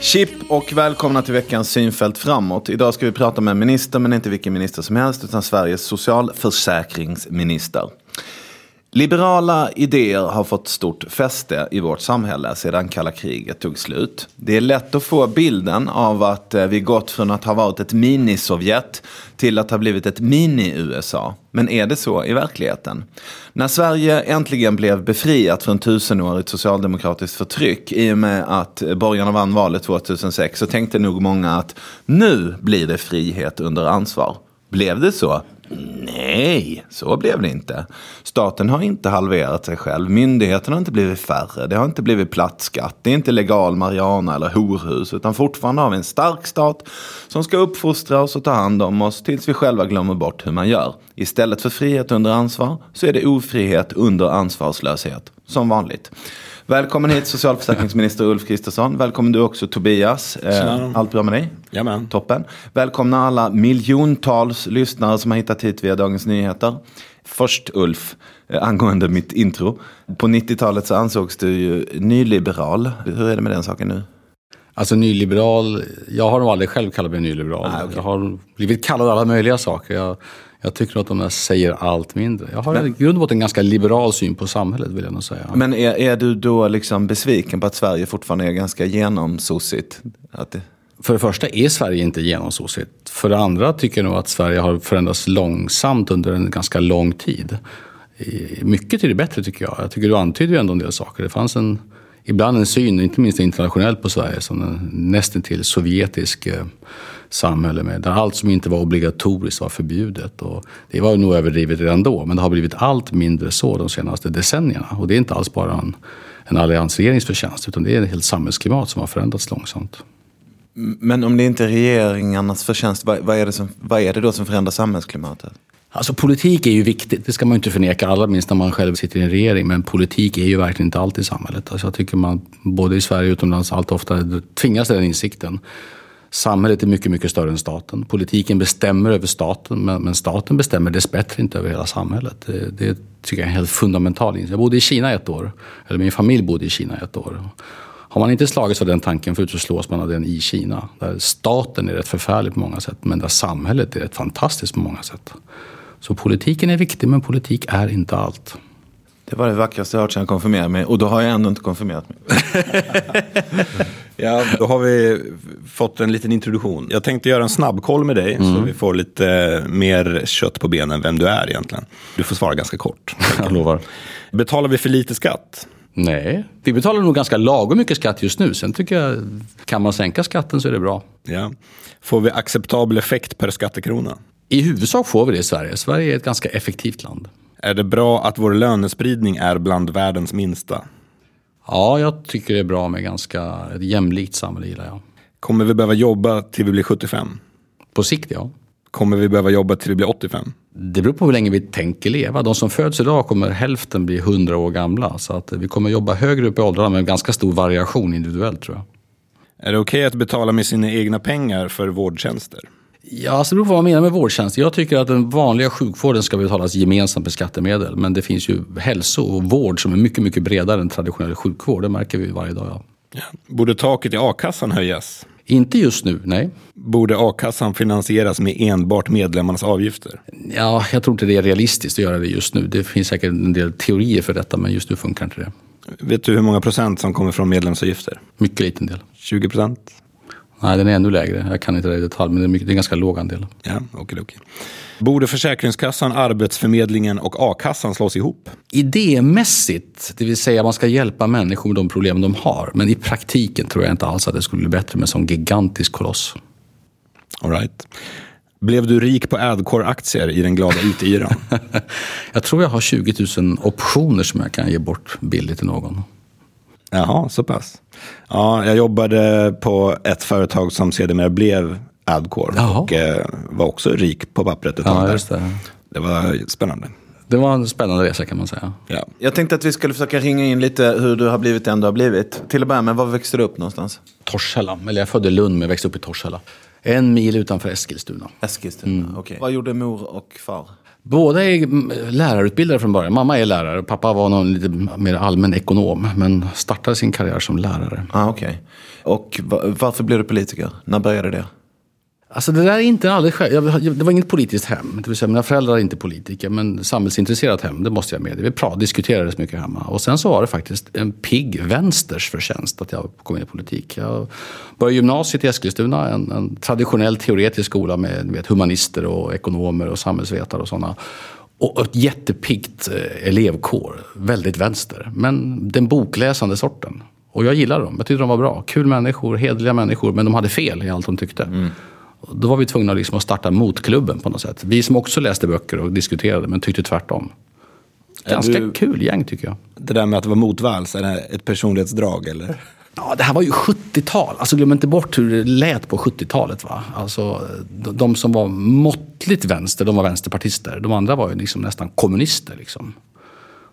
Chip och välkomna till veckans synfält framåt. Idag ska vi prata med en minister, men inte vilken minister som helst, utan Sveriges socialförsäkringsminister. Liberala idéer har fått stort fäste i vårt samhälle sedan kalla kriget tog slut. Det är lätt att få bilden av att eh, vi gått från att ha varit ett mini-Sovjet till att ha blivit ett mini-USA. Men är det så i verkligheten? När Sverige äntligen blev befriat från tusenårigt socialdemokratiskt förtryck i och med att borgarna vann valet 2006 så tänkte nog många att nu blir det frihet under ansvar. Blev det så? Nej, så blev det inte. Staten har inte halverat sig själv. Myndigheterna har inte blivit färre. Det har inte blivit plattskatt. Det är inte legal marijuana eller horhus. Utan fortfarande har vi en stark stat som ska uppfostra oss och ta hand om oss tills vi själva glömmer bort hur man gör. Istället för frihet under ansvar så är det ofrihet under ansvarslöshet. Som vanligt. Välkommen hit socialförsäkringsminister Ulf Kristersson. Välkommen du också Tobias. Eh, allt bra med dig? Jamen. Toppen. Välkomna alla miljontals lyssnare som har hittat hit via Dagens Nyheter. Först Ulf, eh, angående mitt intro. På 90-talet så ansågs du ju nyliberal. Hur är det med den saken nu? Alltså nyliberal, jag har nog aldrig själv kallat mig nyliberal. Ah, okay. Jag har blivit kallad alla möjliga saker. Jag, jag tycker att de säger allt mindre. Jag har i grund och botten en ganska liberal syn på samhället vill jag nog säga. Men är, är du då liksom besviken på att Sverige fortfarande är ganska genomsossigt? Det... För det första är Sverige inte genomsossigt. För det andra tycker jag nog att Sverige har förändrats långsamt under en ganska lång tid. Mycket till det bättre tycker jag. Jag tycker du antyder ju ändå en del saker. Det fanns en, ibland en syn, inte minst internationellt på Sverige, som en nästan till sovjetisk eh, samhälle med, där allt som inte var obligatoriskt var förbjudet. Och det var nog överdrivet redan då, men det har blivit allt mindre så de senaste decennierna. Och det är inte alls bara en, en alliansregerings förtjänst, utan det är ett helt samhällsklimat som har förändrats långsamt. Men om det inte är regeringarnas förtjänst, vad, vad, är det som, vad är det då som förändrar samhällsklimatet? Alltså politik är ju viktigt, det ska man ju inte förneka, allra minst när man själv sitter i en regering. Men politik är ju verkligen inte allt i samhället. Alltså jag tycker man, både i Sverige och utomlands, allt oftare tvingas till den insikten. Samhället är mycket, mycket större än staten. Politiken bestämmer över staten, men, men staten bestämmer dessbättre inte över hela samhället. Det, det tycker jag är en helt fundamental insikt. Jag bodde i Kina ett år, eller min familj bodde i Kina ett år. Har man inte slagits av den tanken förut så slås man av den i Kina. Där staten är rätt förfärlig på många sätt, men där samhället är rätt fantastiskt på många sätt. Så politiken är viktig, men politik är inte allt. Det var det vackraste jag hört sedan jag konfirmerade mig och då har jag ändå inte konfirmerat mig. ja, då har vi fått en liten introduktion. Jag tänkte göra en snabbkoll med dig mm. så vi får lite mer kött på benen vem du är egentligen. Du får svara ganska kort. jag lovar. Betalar vi för lite skatt? Nej, vi betalar nog ganska lagom mycket skatt just nu. Sen tycker jag, kan man sänka skatten så är det bra. Ja. Får vi acceptabel effekt per skattekrona? I huvudsak får vi det i Sverige. Sverige är ett ganska effektivt land. Är det bra att vår lönespridning är bland världens minsta? Ja, jag tycker det är bra med ganska ett jämlikt samhälle gillar jag. Kommer vi behöva jobba till vi blir 75? På sikt ja. Kommer vi behöva jobba till vi blir 85? Det beror på hur länge vi tänker leva. De som föds idag kommer hälften bli 100 år gamla. Så att vi kommer jobba högre upp i åldrarna med ganska stor variation individuellt tror jag. Är det okej okay att betala med sina egna pengar för vårdtjänster? Ja, alltså det beror på vad man menar med vårdtjänst. Jag tycker att den vanliga sjukvården ska betalas gemensamt med skattemedel. Men det finns ju hälso och vård som är mycket, mycket bredare än traditionell sjukvård. Det märker vi varje dag. Ja. Ja. Borde taket i a-kassan höjas? Inte just nu, nej. Borde a-kassan finansieras med enbart medlemmarnas avgifter? Ja, jag tror inte det är realistiskt att göra det just nu. Det finns säkert en del teorier för detta, men just nu funkar inte det. Vet du hur många procent som kommer från medlemsavgifter? Mycket liten del. 20 procent? Nej, den är ännu lägre. Jag kan inte det i detalj, men det är, mycket, det är en ganska låg andel. Ja, okay, okay. Borde Försäkringskassan, Arbetsförmedlingen och a-kassan slås ihop? Idémässigt, det vill säga man ska hjälpa människor med de problem de har. Men i praktiken tror jag inte alls att det skulle bli bättre med en sån gigantisk koloss. All right. Blev du rik på Adcore-aktier i den glada IT-yran? jag tror jag har 20 000 optioner som jag kan ge bort billigt till någon. Jaha, så pass. Ja, jag jobbade på ett företag som sedermera blev Adcore Jaha. och eh, var också rik på pappret ett tag. Ja, just det. det var spännande. Det var en spännande resa kan man säga. Ja. Jag tänkte att vi skulle försöka ringa in lite hur du har blivit den du har blivit. Till att börja med, var växte du upp någonstans? Torshälla. Eller jag födde i Lund men växte upp i Torshälla. En mil utanför Eskilstuna. Eskilstuna, mm. okej. Okay. Vad gjorde mor och far? Båda är mm, lärarutbildade från början. Mamma är lärare, och pappa var någon lite mer allmän ekonom. Men startade sin karriär som lärare. Ah, okay. Och varför blev du politiker? När började det? Alltså det där är inte alldeles själv. Det var inget politiskt hem. Det vill säga mina föräldrar är inte politiker men samhällsintresserat hem, det måste jag medge. Vi diskuterades mycket hemma. Och sen så var det faktiskt en pigg vänsters förtjänst att jag kom in i politik. Jag började gymnasiet i Eskilstuna, en, en traditionell teoretisk skola med vet, humanister och ekonomer och samhällsvetare och sådana. Och ett jättepiggt eh, elevkår, väldigt vänster. Men den bokläsande sorten. Och jag gillade dem, jag tyckte de var bra. Kul människor, hedliga människor, men de hade fel i allt de tyckte. Mm. Då var vi tvungna liksom att starta motklubben på något sätt. Vi som också läste böcker och diskuterade men tyckte tvärtom. Ganska du, kul gäng tycker jag. Det där med att det var motvalls, är det ett personlighetsdrag eller? Ja, det här var ju 70-tal. Alltså glöm inte bort hur det lät på 70-talet. Va? Alltså, de, de som var måttligt vänster, de var vänsterpartister. De andra var ju liksom nästan kommunister. Liksom.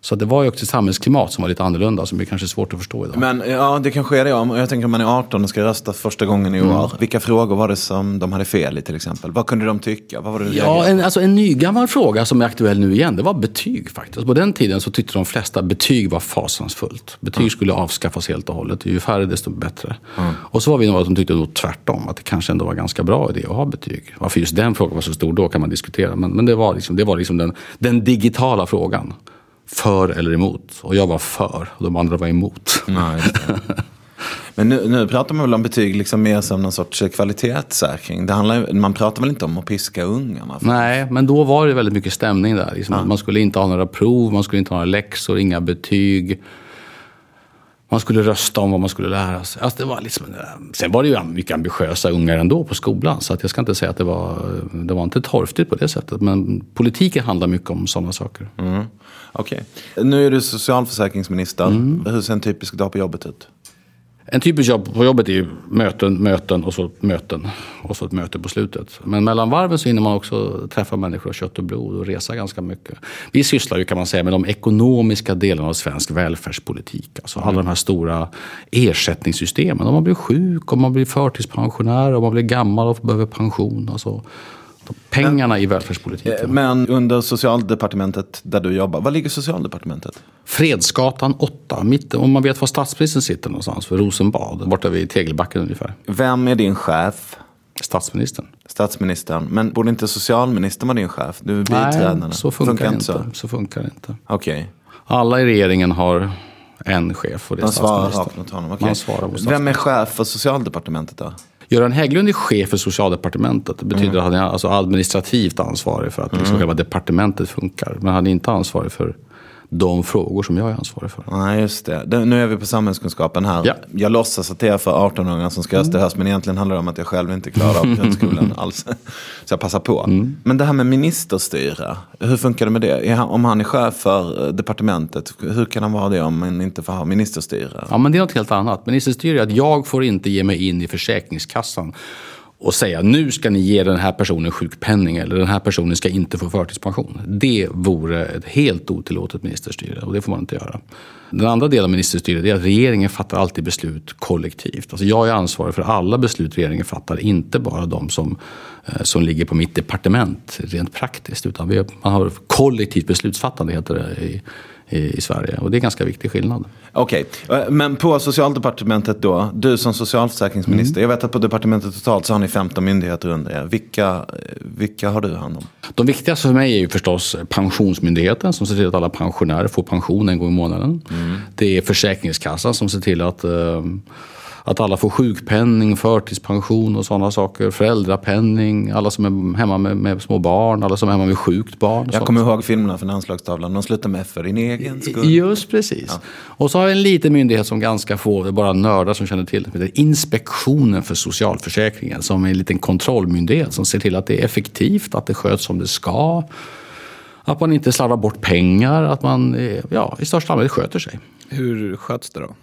Så det var ju också ett samhällsklimat som var lite annorlunda som är kanske svårt att förstå idag. Men ja, det kanske är det. Ja. Jag tänker om man är 18 och ska rösta första gången i år. Mm. Vilka frågor var det som de hade fel i till exempel? Vad kunde de tycka? Vad var det ja, en, alltså en nygammal fråga som är aktuell nu igen, det var betyg faktiskt. På den tiden så tyckte de flesta betyg var fasansfullt. Betyg mm. skulle avskaffas helt och hållet. Ju färre desto bättre. Mm. Och så var vi några som tyckte då tvärtom, att det kanske ändå var ganska bra idé att ha betyg. Varför just den frågan var så stor då kan man diskutera. Men, men det var liksom, det var liksom den, den digitala frågan för eller emot. Och jag var för och de andra var emot. Nej, Men nu, nu, pratar man väl om betyg liksom mer som någon sorts kvalitetssäkring. Det handlar, man pratar väl inte om att piska ungarna? Nej, men då var det väldigt mycket stämning där. Liksom ja. Man skulle inte ha några prov, man skulle inte ha några läxor, inga betyg man skulle rösta om vad man skulle lära sig. Alltså det var liksom, sen var det ju mycket ambitiösa ungar ändå på skolan. Så att jag ska inte säga att det var, det var inte torftigt på det sättet. Men politiken handlar mycket om sådana saker. Mm. Okej. Okay. Nu är du socialförsäkringsminister. Mm. Hur ser en typisk dag på jobbet ut? En typisk jobb på jobbet är ju möten, möten och så möten. Och så ett möte på slutet. Men mellan varven så hinner man också träffa människor av kött och blod och resa ganska mycket. Vi sysslar ju kan man säga med de ekonomiska delarna av svensk välfärdspolitik. Alltså alla de här stora ersättningssystemen. Om man blir sjuk, om man blir förtidspensionär, om man blir gammal och behöver pension. Alltså, pengarna men, i välfärdspolitiken. Eh, men under socialdepartementet där du jobbar, var ligger socialdepartementet? Fredsgatan 8, mitt, om man vet var statsministern sitter någonstans, för Rosenbad, borta vid Tegelbacken ungefär. Vem är din chef? Statsministern. Statsministern. Men borde inte socialministern vara din chef? Du är biträdande. Nej, så funkar, funkar inte. Så? så funkar det inte. Okej. Okay. Alla i regeringen har en chef och det är Man svarar mot honom. Okay. Man svarar Vem är chef för socialdepartementet då? Göran Hägglund är chef för socialdepartementet. Det betyder mm. att han är alltså administrativt ansvarig för att liksom mm. själva departementet funkar. Men han är inte ansvarig för de frågor som jag är ansvarig för. Nej, just det. Nu är vi på samhällskunskapen här. Ja. Jag låtsas att det är för 18-åringar som ska rösta i höst. Men egentligen handlar det om att jag själv inte klarar av grundskolan alls. Så jag passar på. Mm. Men det här med ministerstyre. Hur funkar det med det? Om han är chef för eh, departementet. Hur kan han vara det om man inte får ha ministerstyre? Ja, men det är något helt annat. Ministerstyre är att jag får inte ge mig in i Försäkringskassan och säga nu ska ni ge den här personen sjukpenning eller den här personen ska inte få förtidspension. Det vore ett helt otillåtet ministerstyre och det får man inte göra. Den andra delen av ministerstyret är att regeringen fattar alltid beslut kollektivt. Alltså jag är ansvarig för alla beslut regeringen fattar, inte bara de som, eh, som ligger på mitt departement rent praktiskt. Utan vi, man har kollektivt beslutsfattande heter det i, i, i Sverige. Och det är en ganska viktig skillnad. Okej, okay. Eh, men på socialdepartementet då, du som socialförsäkringsminister. Mm. Jag vet att på departementet totalt så har ni 15 myndigheter under er. Vilka, vilka har du hand om? De viktigaste för mig är ju förstås Pensionsmyndigheten som ser till att alla pensionärer får pension en gång i månaden. Mm. Det är Försäkringskassan som ser till att uh, att alla får sjukpenning, förtidspension och sådana saker. Föräldrapenning, alla som är hemma med, med små barn, alla som är hemma med sjukt barn. Jag kommer ihåg filmerna från anslagstavlan. De slutar med för din egen skull. Just precis. Ja. Och så har vi en liten myndighet som ganska få, det är bara nördar som känner till det. Inspektionen för socialförsäkringen som är en liten kontrollmyndighet som ser till att det är effektivt, att det sköts som det ska. Att man inte slarvar bort pengar, att man ja, i största allmänhet sköter sig. Hur sköts det då?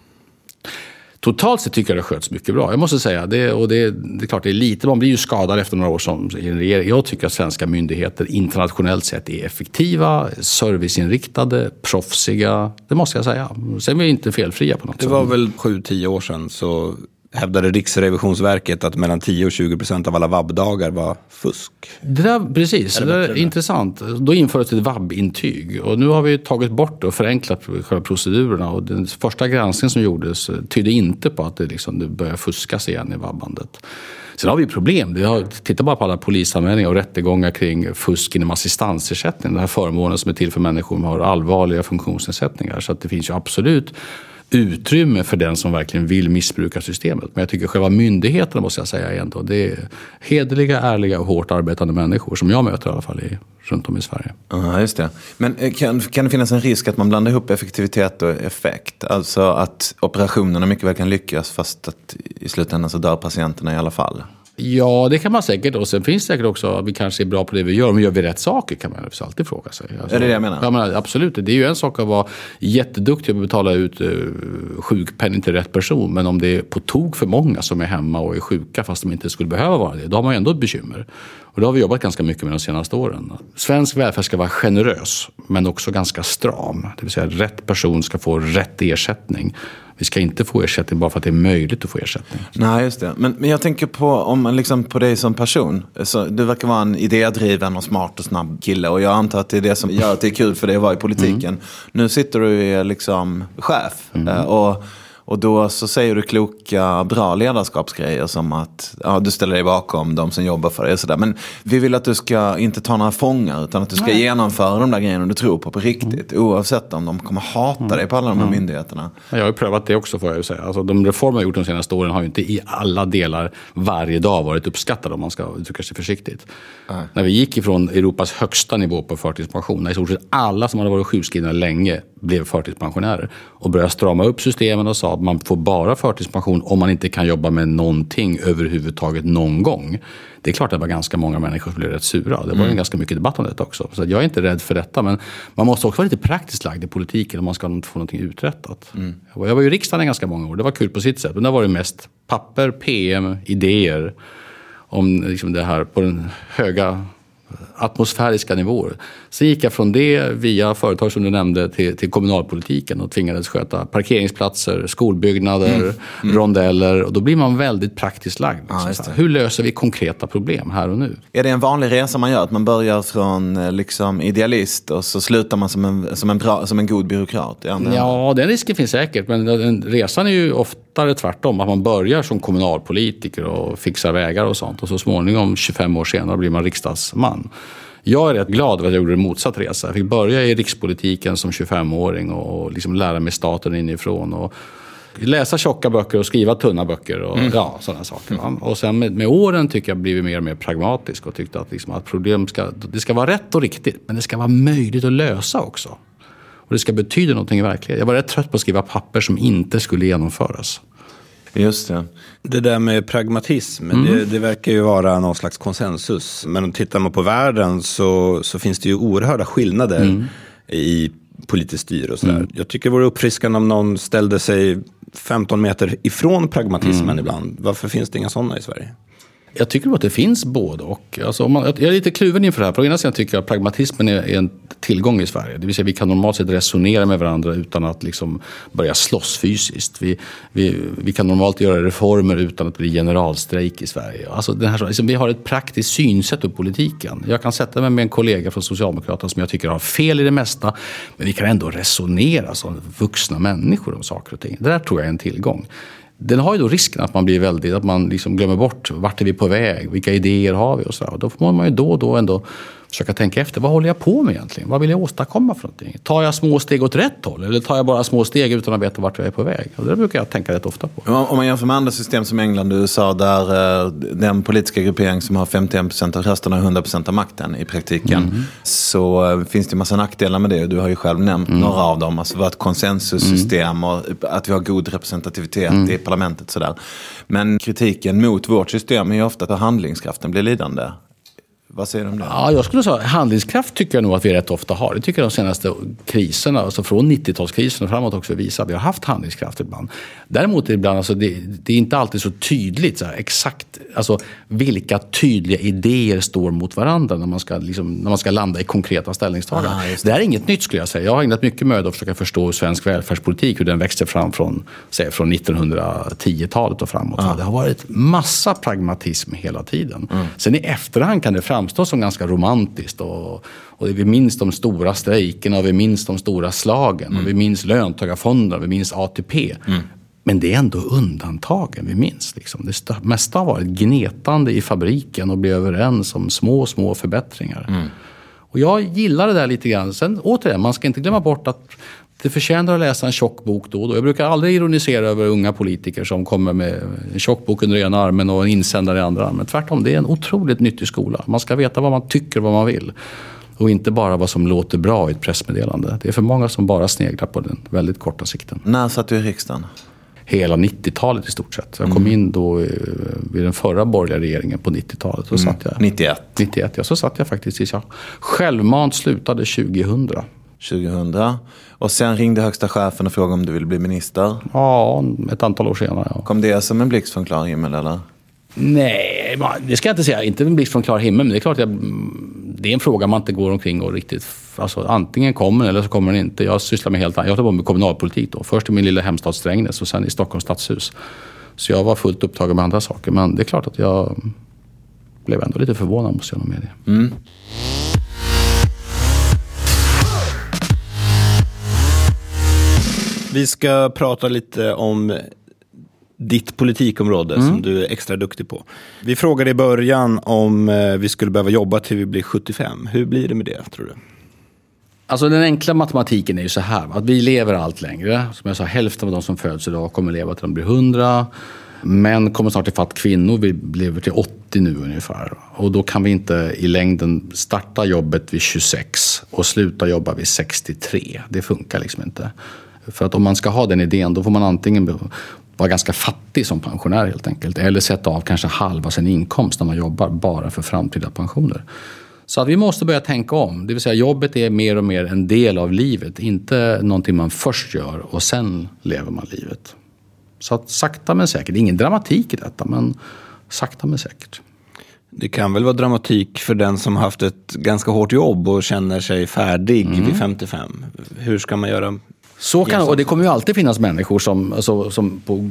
Totalt sett tycker jag det sköts mycket bra. Jag måste säga det. Och det, det är klart, det är lite, man blir ju skadad efter några år som regering. Jag tycker att svenska myndigheter internationellt sett är effektiva, serviceinriktade, proffsiga. Det måste jag säga. Sen är vi inte felfria på något sätt. Det var väl sju, tio år sedan så hävdade Riksrevisionsverket att mellan 10 och 20 procent av alla vabbdagar var fusk. Det där, precis, det, det där är intressant. Då infördes ett vabbintyg och nu har vi tagit bort och förenklat själva procedurerna. Och den första granskningen som gjordes tydde inte på att det, liksom, det börjar fuskas igen i vabbandet. Sen har vi problem. Vi har, titta bara på alla polisanmälningar och rättegångar kring fusk inom assistansersättning. Den här förmånen som är till för människor som har allvarliga funktionsnedsättningar. Så att det finns ju absolut utrymme för den som verkligen vill missbruka systemet. Men jag tycker själva myndigheterna måste jag säga ändå, det är hederliga, ärliga och hårt arbetande människor som jag möter i alla fall i, runt om i Sverige. Ja, just det. Men eh, kan, kan det finnas en risk att man blandar ihop effektivitet och effekt? Alltså att operationerna mycket väl kan lyckas fast att i slutändan så dör patienterna i alla fall? Ja, det kan man säkert. Och sen finns det säkert också att vi kanske är bra på det vi gör. Men gör vi rätt saker kan man alltid fråga sig. Alltså, är det det jag menar? Ja, men absolut. Det är ju en sak att vara jätteduktig att betala ut uh, sjukpenning till rätt person. Men om det är på tok för många som är hemma och är sjuka fast de inte skulle behöva vara det. Då har man ju ändå ett bekymmer. Och det har vi jobbat ganska mycket med de senaste åren. Svensk välfärd ska vara generös men också ganska stram. Det vill säga rätt person ska få rätt ersättning. Vi ska inte få ersättning bara för att det är möjligt att få ersättning. Nej, just det. Men, men jag tänker på, om, liksom på dig som person. Så du verkar vara en idédriven och smart och snabb kille. Och jag antar att det är det som gör att det är kul för dig att vara i politiken. Mm. Nu sitter du och är liksom chef. Mm. Eh, och och då så säger du kloka, bra ledarskapsgrejer som att ja, du ställer dig bakom de som jobbar för dig. Och sådär. Men vi vill att du ska inte ta några fångar utan att du ska Nej. genomföra de där grejerna du tror på på riktigt. Mm. Oavsett om de kommer hata mm. dig på alla de här mm. myndigheterna. Jag har ju prövat det också får jag ju säga. Alltså, de reformer jag gjort de senaste åren har ju inte i alla delar varje dag varit uppskattade om man ska uttrycka sig försiktigt. Nej. När vi gick ifrån Europas högsta nivå på förtidspension, när i stort sett alla som hade varit sjukskrivna länge blev förtidspensionärer och började strama upp systemen och sa att man får bara förtidspension om man inte kan jobba med någonting överhuvudtaget någon gång. Det är klart att det var ganska många människor som blev rätt sura. Det var mm. ganska mycket debatt om detta också. Så jag är inte rädd för detta. Men man måste också vara lite praktiskt lagd i politiken om man ska få någonting uträttat. Mm. Jag var ju i riksdagen i ganska många år. Det var kul på sitt sätt. Men där var det mest papper, PM, idéer om liksom det här på den höga atmosfäriska nivåer. Sen gick jag från det via företag som du nämnde till, till kommunalpolitiken och tvingades sköta parkeringsplatser, skolbyggnader, mm. Mm. rondeller. Och då blir man väldigt praktiskt lagd. Liksom. Ja, Hur löser vi konkreta problem här och nu? Är det en vanlig resa man gör? Att man börjar från eh, liksom, idealist och så slutar man som en, som en, bra, som en god byråkrat? Ja, den risken finns säkert. Men resan är ju oftare tvärtom. Att man börjar som kommunalpolitiker och fixar vägar och sånt. Och så småningom, 25 år senare, blir man riksdagsman. Jag är rätt glad att jag gjorde en motsatt resa. Jag fick börja i rikspolitiken som 25-åring och liksom lära mig staten inifrån. Och läsa tjocka böcker och skriva tunna böcker och mm. ja, sådana saker. Mm. Och sen med, med, åren tycker jag blivit mer och mer pragmatisk och tyckte att, liksom, att problem ska, det ska vara rätt och riktigt. Men det ska vara möjligt att lösa också. Och det ska betyda någonting i verkligheten. Jag var rätt trött på att skriva papper som inte skulle genomföras. Just det. Det där med pragmatism, mm. det, det, verkar ju vara någon slags konsensus. Men tittar man på världen så, så finns det ju oerhörda skillnader mm. i politiskt styre och sådär. Mm. Jag tycker det vore uppfriskande om någon ställde sig 15 meter ifrån pragmatismen mm. ibland. Varför finns det inga sådana i Sverige? Jag tycker att det finns både och. Alltså, man, jag är lite kluven inför det här. På ena sidan tycker jag att pragmatismen är, är en tillgång i Sverige. Det vill säga vi kan normalt sett resonera med varandra utan att liksom börja slåss fysiskt. Vi, vi, vi kan normalt göra reformer utan att det blir generalstrejk i Sverige. Alltså den här, liksom, vi har ett praktiskt synsätt på politiken. Jag kan sätta mig med en kollega från Socialdemokraterna som jag tycker har fel i det mesta. Men vi kan ändå resonera som vuxna människor om saker och ting. Det där tror jag är en tillgång den har ju då risken att man blir väldigt, att man liksom glömmer bort vart är vi på väg, vilka idéer har vi och så. Och då får man ju då och då ändå försöka tänka efter. Vad håller jag på med egentligen? Vad vill jag åstadkomma för någonting? Tar jag små steg åt rätt håll? Eller tar jag bara små steg utan att veta vart jag är på väg? Och det brukar jag tänka rätt ofta på. Om man jämför med andra system som England och USA där eh, den politiska gruppering som har 51% av rösterna har 100% av makten i praktiken. Mm. Så eh, finns det en massa nackdelar med det. Du har ju själv nämnt mm. några av dem. Alltså ett konsensussystem och att vi har god representativitet mm. i parlamentet. Sådär. Men kritiken mot vårt system är ju ofta att handlingskraften blir lidande. Vad säger du om det? Ja, jag skulle säga handlingskraft tycker jag nog att vi rätt ofta har. Det tycker jag de senaste kriserna, alltså från 90-talskrisen och framåt också visar. Vi har haft handlingskraft ibland. Däremot ibland, alltså det, det är inte alltid så tydligt så här, exakt alltså, vilka tydliga idéer står mot varandra när man ska, liksom, när man ska landa i konkreta ställningstaganden. Ah, det. här är inget nytt skulle jag säga. Jag har ägnat mycket möda att försöka förstå svensk välfärdspolitik, hur den växte fram från, säg, från 1910-talet och framåt. Ah. Det har varit massa pragmatism hela tiden. Mm. Sen i efterhand kan det framstå som ganska romantiskt. Och, och vi minns de stora strejkerna och vi minns de stora slagen. Mm. Och vi minns löntagarfonderna, vi minns ATP. Mm. Men det är ändå undantagen vi minns. Liksom. Det mesta har varit gnetande i fabriken och bli överens om små, små förbättringar. Mm. Och jag gillar det där lite grann. Sen återigen, man ska inte glömma bort att det förtjänar att läsa en tjock bok då och då. Jag brukar aldrig ironisera över unga politiker som kommer med en tjock bok under ena armen och en insändare i andra armen. Tvärtom, det är en otroligt nyttig skola. Man ska veta vad man tycker och vad man vill. Och inte bara vad som låter bra i ett pressmeddelande. Det är för många som bara sneglar på den väldigt korta sikten. När satt du i riksdagen? Hela 90-talet i stort sett. Jag kom mm. in då vid den förra borgerliga regeringen på 90-talet. Mm. 91? 91, ja. Så satt jag faktiskt tills jag självmant slutade 2000. 2000. Och sen ringde högsta chefen och frågade om du ville bli minister. Ja, ett antal år senare. Ja. Kom det som en blixt från klar himmel eller? Nej, det ska jag inte säga. Inte en blixt från klar himmel. Men det är klart att det är en fråga man inte går omkring och riktigt... Alltså, antingen kommer den eller så kommer den inte. Jag sysslar med helt annat. Jag höll på med kommunalpolitik då. Först i min lilla hemstad Strängnäs och sen i Stockholms stadshus. Så jag var fullt upptagen med andra saker. Men det är klart att jag blev ändå lite förvånad måste jag nog medge. Mm. Vi ska prata lite om ditt politikområde mm. som du är extra duktig på. Vi frågade i början om eh, vi skulle behöva jobba till vi blir 75. Hur blir det med det tror du? Alltså den enkla matematiken är ju så här. Att vi lever allt längre. Som jag sa, hälften av de som föds idag kommer leva till de blir 100. Män kommer snart ifatt kvinnor. Vi lever till 80 nu ungefär. Och då kan vi inte i längden starta jobbet vid 26 och sluta jobba vid 63. Det funkar liksom inte. För att om man ska ha den idén då får man antingen vara ganska fattig som pensionär helt enkelt. Eller sätta av kanske halva sin inkomst när man jobbar bara för framtida pensioner. Så att vi måste börja tänka om. Det vill säga jobbet är mer och mer en del av livet. Inte någonting man först gör och sen lever man livet. Så att sakta men säkert. Ingen dramatik i detta men sakta men säkert. Det kan väl vara dramatik för den som haft ett ganska hårt jobb och känner sig färdig mm. vid 55. Hur ska man göra så kan, och det kommer ju alltid finnas människor som, alltså, som på,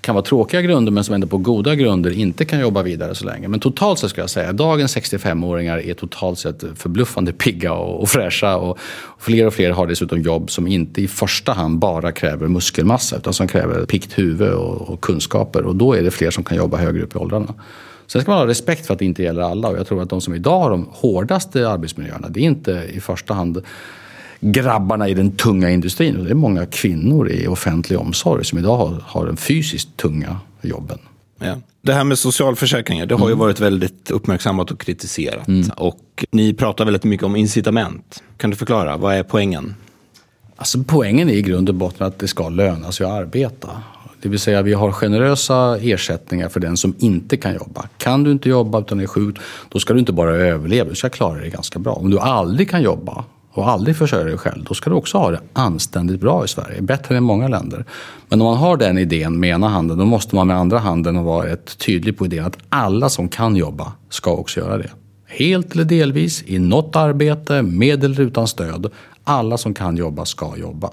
kan vara tråkiga grunder men som ändå på goda grunder inte kan jobba vidare så länge. Men totalt sett ska jag säga, dagens 65-åringar är totalt sett förbluffande pigga och, och fräscha. Och, och fler och fler har dessutom jobb som inte i första hand bara kräver muskelmassa utan som kräver pikt huvud och, och kunskaper. Och då är det fler som kan jobba högre upp i åldrarna. Sen ska man ha respekt för att det inte gäller alla och jag tror att de som idag har de hårdaste arbetsmiljöerna det är inte i första hand grabbarna i den tunga industrin. det är många kvinnor i offentlig omsorg som idag har, har den fysiskt tunga jobben. Ja. Det här med socialförsäkringar, det har ju mm. varit väldigt uppmärksammat och kritiserat. Mm. Och ni pratar väldigt mycket om incitament. Kan du förklara, vad är poängen? Alltså, poängen är i grund och botten att det ska löna sig att arbeta. Det vill säga vi har generösa ersättningar för den som inte kan jobba. Kan du inte jobba utan är sjuk, då ska du inte bara överleva, du ska klara dig ganska bra. Om du aldrig kan jobba, och aldrig försörja dig själv, då ska du också ha det anständigt bra i Sverige. Bättre än många länder. Men om man har den idén med ena handen, då måste man med andra handen vara ett tydlig på idén att alla som kan jobba ska också göra det. Helt eller delvis, i något arbete, med eller utan stöd. Alla som kan jobba ska jobba.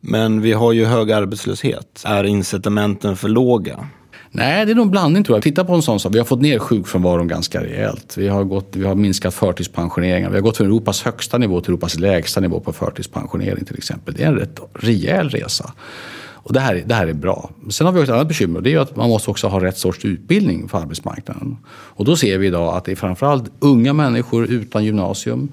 Men vi har ju hög arbetslöshet. Är incitamenten för låga? Nej, det är nog en blandning tror jag. Titta på en sån sak. Vi har fått ner sjukfrånvaron ganska rejält. Vi har, gått, vi har minskat förtidspensioneringar. Vi har gått från Europas högsta nivå till Europas lägsta nivå på förtidspensionering till exempel. Det är en rätt rejäl resa. Och det här, det här är bra. Sen har vi ett annat bekymmer och det är att man måste också ha rätt sorts utbildning för arbetsmarknaden. Och då ser vi idag att det är framförallt unga människor utan gymnasium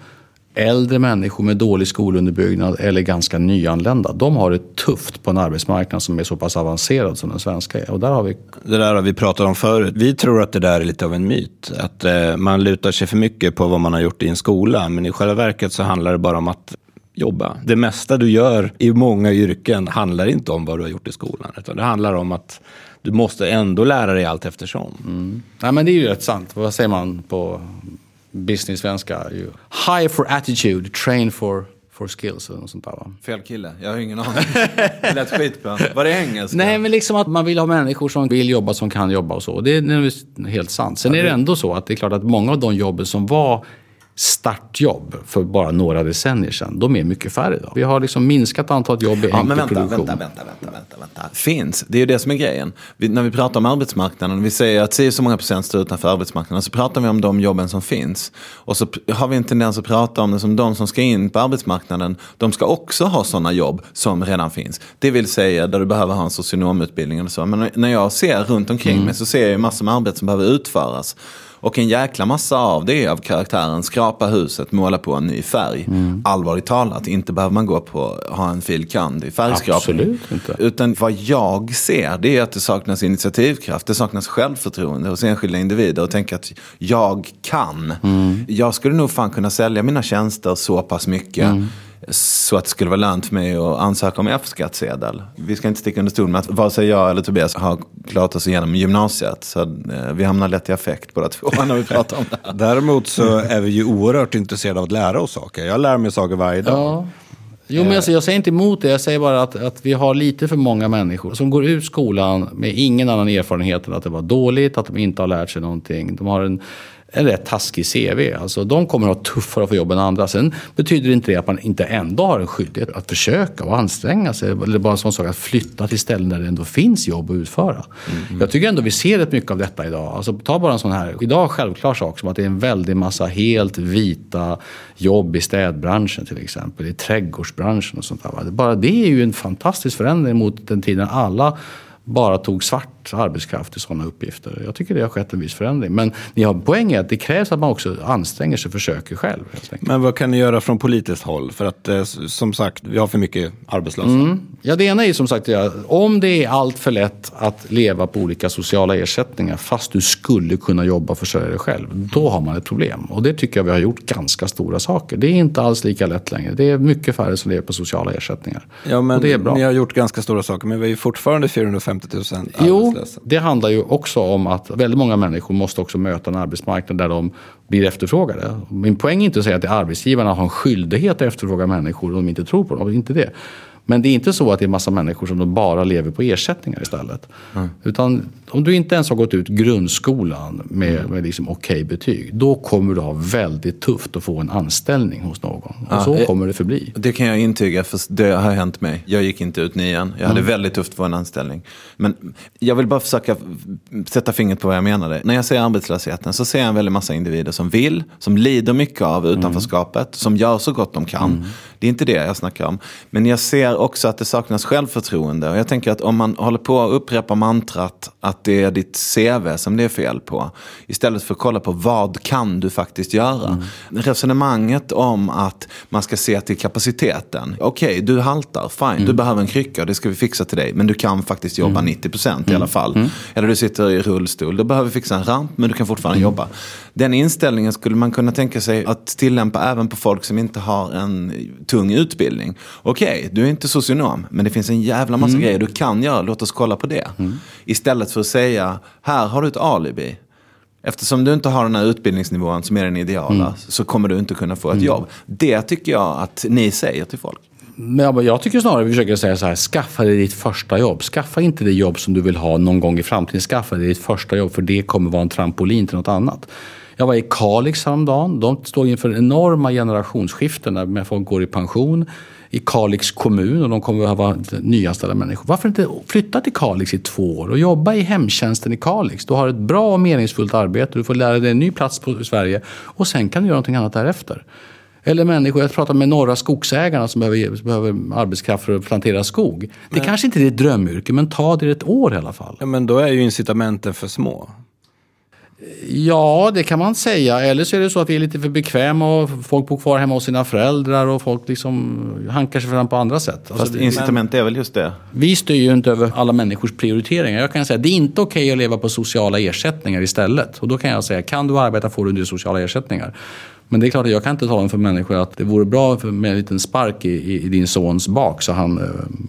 äldre människor med dålig skolunderbyggnad eller ganska nyanlända. De har det tufft på en arbetsmarknad som är så pass avancerad som den svenska är. Och där har vi... Det där har vi pratat om förut. Vi tror att det där är lite av en myt. Att eh, man lutar sig för mycket på vad man har gjort i en skola. Men i själva verket så handlar det bara om att jobba. Det mesta du gör i många yrken handlar inte om vad du har gjort i skolan. Utan det handlar om att du måste ändå lära dig allt eftersom. Mm. Ja, men det är ju rätt sant. Vad säger man på business-svenska. High for attitude, train for for skills eller något sånt där va? Fel kille, jag har ingen aning. det lät skitbra. Var det engelska? Nej, men liksom att man vill ha människor som vill jobba, som kan jobba och så. Det är helt sant. Sen är det ändå så att det är klart att många av de jobben som var startjobb för bara några decennier sedan, de är mycket färre idag. Vi har liksom minskat antalet jobb i ja, enkel vänta, produktion. Vänta, vänta, vänta, vänta, vänta. Finns, det är ju det som är grejen. Vi, när vi pratar om arbetsmarknaden, vi säger att si så många procent står utanför arbetsmarknaden, så pratar vi om de jobben som finns. Och så har vi en tendens att prata om det som de som ska in på arbetsmarknaden, de ska också ha sådana jobb som redan finns. Det vill säga där du behöver ha en socionomutbildning eller så. Men när jag ser runt omkring Mm. mig så ser jag massor med arbete som behöver utföras. Och en jäkla massa av det är av karaktären skrapa huset, måla på en ny färg. Mm. Allvarligt talat, inte behöver man gå på ha en fil. kand i färgskrapning. Absolut inte. Utan vad jag ser det är att det saknas initiativkraft, det saknas självförtroende hos enskilda individer och tänka att jag kan. Mm. Jag skulle nog fan kunna sälja mina tjänster så pass mycket. Mm. Så att det skulle vara lönt för mig att ansöka om F-skattsedel. Vi ska inte sticka under stol med att vare sig jag eller Tobias har klarat oss igenom gymnasiet. Så eh, vi hamnar lätt i affekt båda två när vi pratar om det. Däremot så är vi ju oerhört intresserade av att lära oss saker. Jag lär mig saker varje dag. Ja. Jo, men alltså, jag säger inte emot det. Jag säger bara att, att vi har lite för många människor som går ut skolan med ingen annan erfarenhet än att det var dåligt, att de inte har lärt sig någonting. De har en, en rätt taskig CV. Alltså, de kommer att ha tuffare att få jobb än andra. Sen betyder inte det att man inte ändå har en skyldighet att försöka och anstränga sig. Eller bara en sån sak att flytta till ställen där det ändå finns jobb att utföra. Jag tycker ändå vi ser rätt mycket av detta idag. Alltså, ta bara en sån här, idag självklar sak som att det är en väldig massa helt vita jobb i städbranschen till exempel. I trädgårdsbranschen och sånt där. Bara det är ju en fantastisk förändring mot den tiden alla bara tog svart arbetskraft i sådana uppgifter. Jag tycker det har skett en viss förändring. Men ni har poäng i att det krävs att man också anstränger sig och försöker själv. Men vad kan ni göra från politiskt håll? För att eh, som sagt, vi har för mycket arbetslösa. Mm. Ja, det ena är som sagt, ja, om det är allt för lätt att leva på olika sociala ersättningar fast du skulle kunna jobba och försörja dig själv, då har man ett problem. Och det tycker jag vi har gjort ganska stora saker. Det är inte alls lika lätt längre. Det är mycket färre som lever på sociala ersättningar. Ja, men och det är bra. ni har gjort ganska stora saker, men vi är fortfarande 450 000 Jo, arbetslösa. det handlar ju också om att väldigt många människor måste också möta en arbetsmarknad där de blir efterfrågade. Min poäng är inte att säga att arbetsgivarna har en skyldighet att efterfråga människor om de inte tror på dem. Inte det. Men det är inte så att det är massa människor som bara lever på ersättningar istället. Utan om du inte ens har gått ut grundskolan med, med liksom okej betyg. Då kommer du ha väldigt tufft att få en anställning hos någon. Och så eh, kommer det förbli. Det kan jag intyga, för det har hänt mig. Jag gick inte ut nian. Jag hade väldigt tufft att få en anställning. Men jag vill bara försöka sätta fingret på vad jag menade. När jag ser arbetslösheten så ser jag en väldig massa individer som vill, som lider mycket av utanförskapet, som gör så gott de kan. Det är inte det jag snackar om. Men jag ser också att det saknas självförtroende. Och jag tänker att om man håller på att upprepa mantrat att det är ditt CV som det är fel på. Istället för att kolla på vad kan du faktiskt göra. Resonemanget om att man ska se till kapaciteten. Okej, du haltar, fine, du behöver en krycka, det ska vi fixa till dig. Men du kan faktiskt jobba 90% i alla fall. Eller du sitter i rullstol, då behöver vi fixa en ramp, men du kan fortfarande jobba. Den inställningen skulle man kunna tänka sig att tillämpa även på folk som inte har en tung utbildning. Okej, du är inte socionom, men det finns en jävla massa grejer du kan göra, låt oss kolla på det. Istället för att säga, här har du ett alibi. Eftersom du inte har den här utbildningsnivån som är den ideala så kommer du inte kunna få ett jobb. Det tycker jag att ni säger till folk. Men jag, jag tycker snarare vi försöker säga så här, skaffa dig ditt första jobb. Skaffa inte det jobb som du vill ha någon gång i framtiden. Skaffa dig ditt första jobb för det kommer vara en trampolin till något annat. Jag var i Kalix häromdagen. De står inför enorma generationsskiften när folk går i pension. I Kalix kommun och de kommer att behöva nyanställa människor. Varför inte flytta till Kalix i två år och jobba i hemtjänsten i Kalix? Du har ett bra och meningsfullt arbete, du får lära dig en ny plats på Sverige och sen kan du göra någonting annat därefter. Eller människor, jag pratar med norra skogsägarna som behöver, behöver arbetskraft för att plantera skog. Det kanske inte är ditt drömyrke, men ta det ett år i alla fall. Ja, men då är ju incitamenten för små. Ja, det kan man säga. Eller så är det så att vi är lite för bekväma och folk bor kvar hemma hos sina föräldrar och folk liksom hankar sig fram på andra sätt. Alltså, Fast det- incitament är väl just det. vi styr ju inte över alla människors prioriteringar. Jag kan säga att det är inte okej att leva på sociala ersättningar istället. Och då kan jag säga, kan du arbeta får du sociala ersättningar. Men det är klart att jag kan inte tala om för människor att det vore bra med en liten spark i, i, i din sons bak så han eh,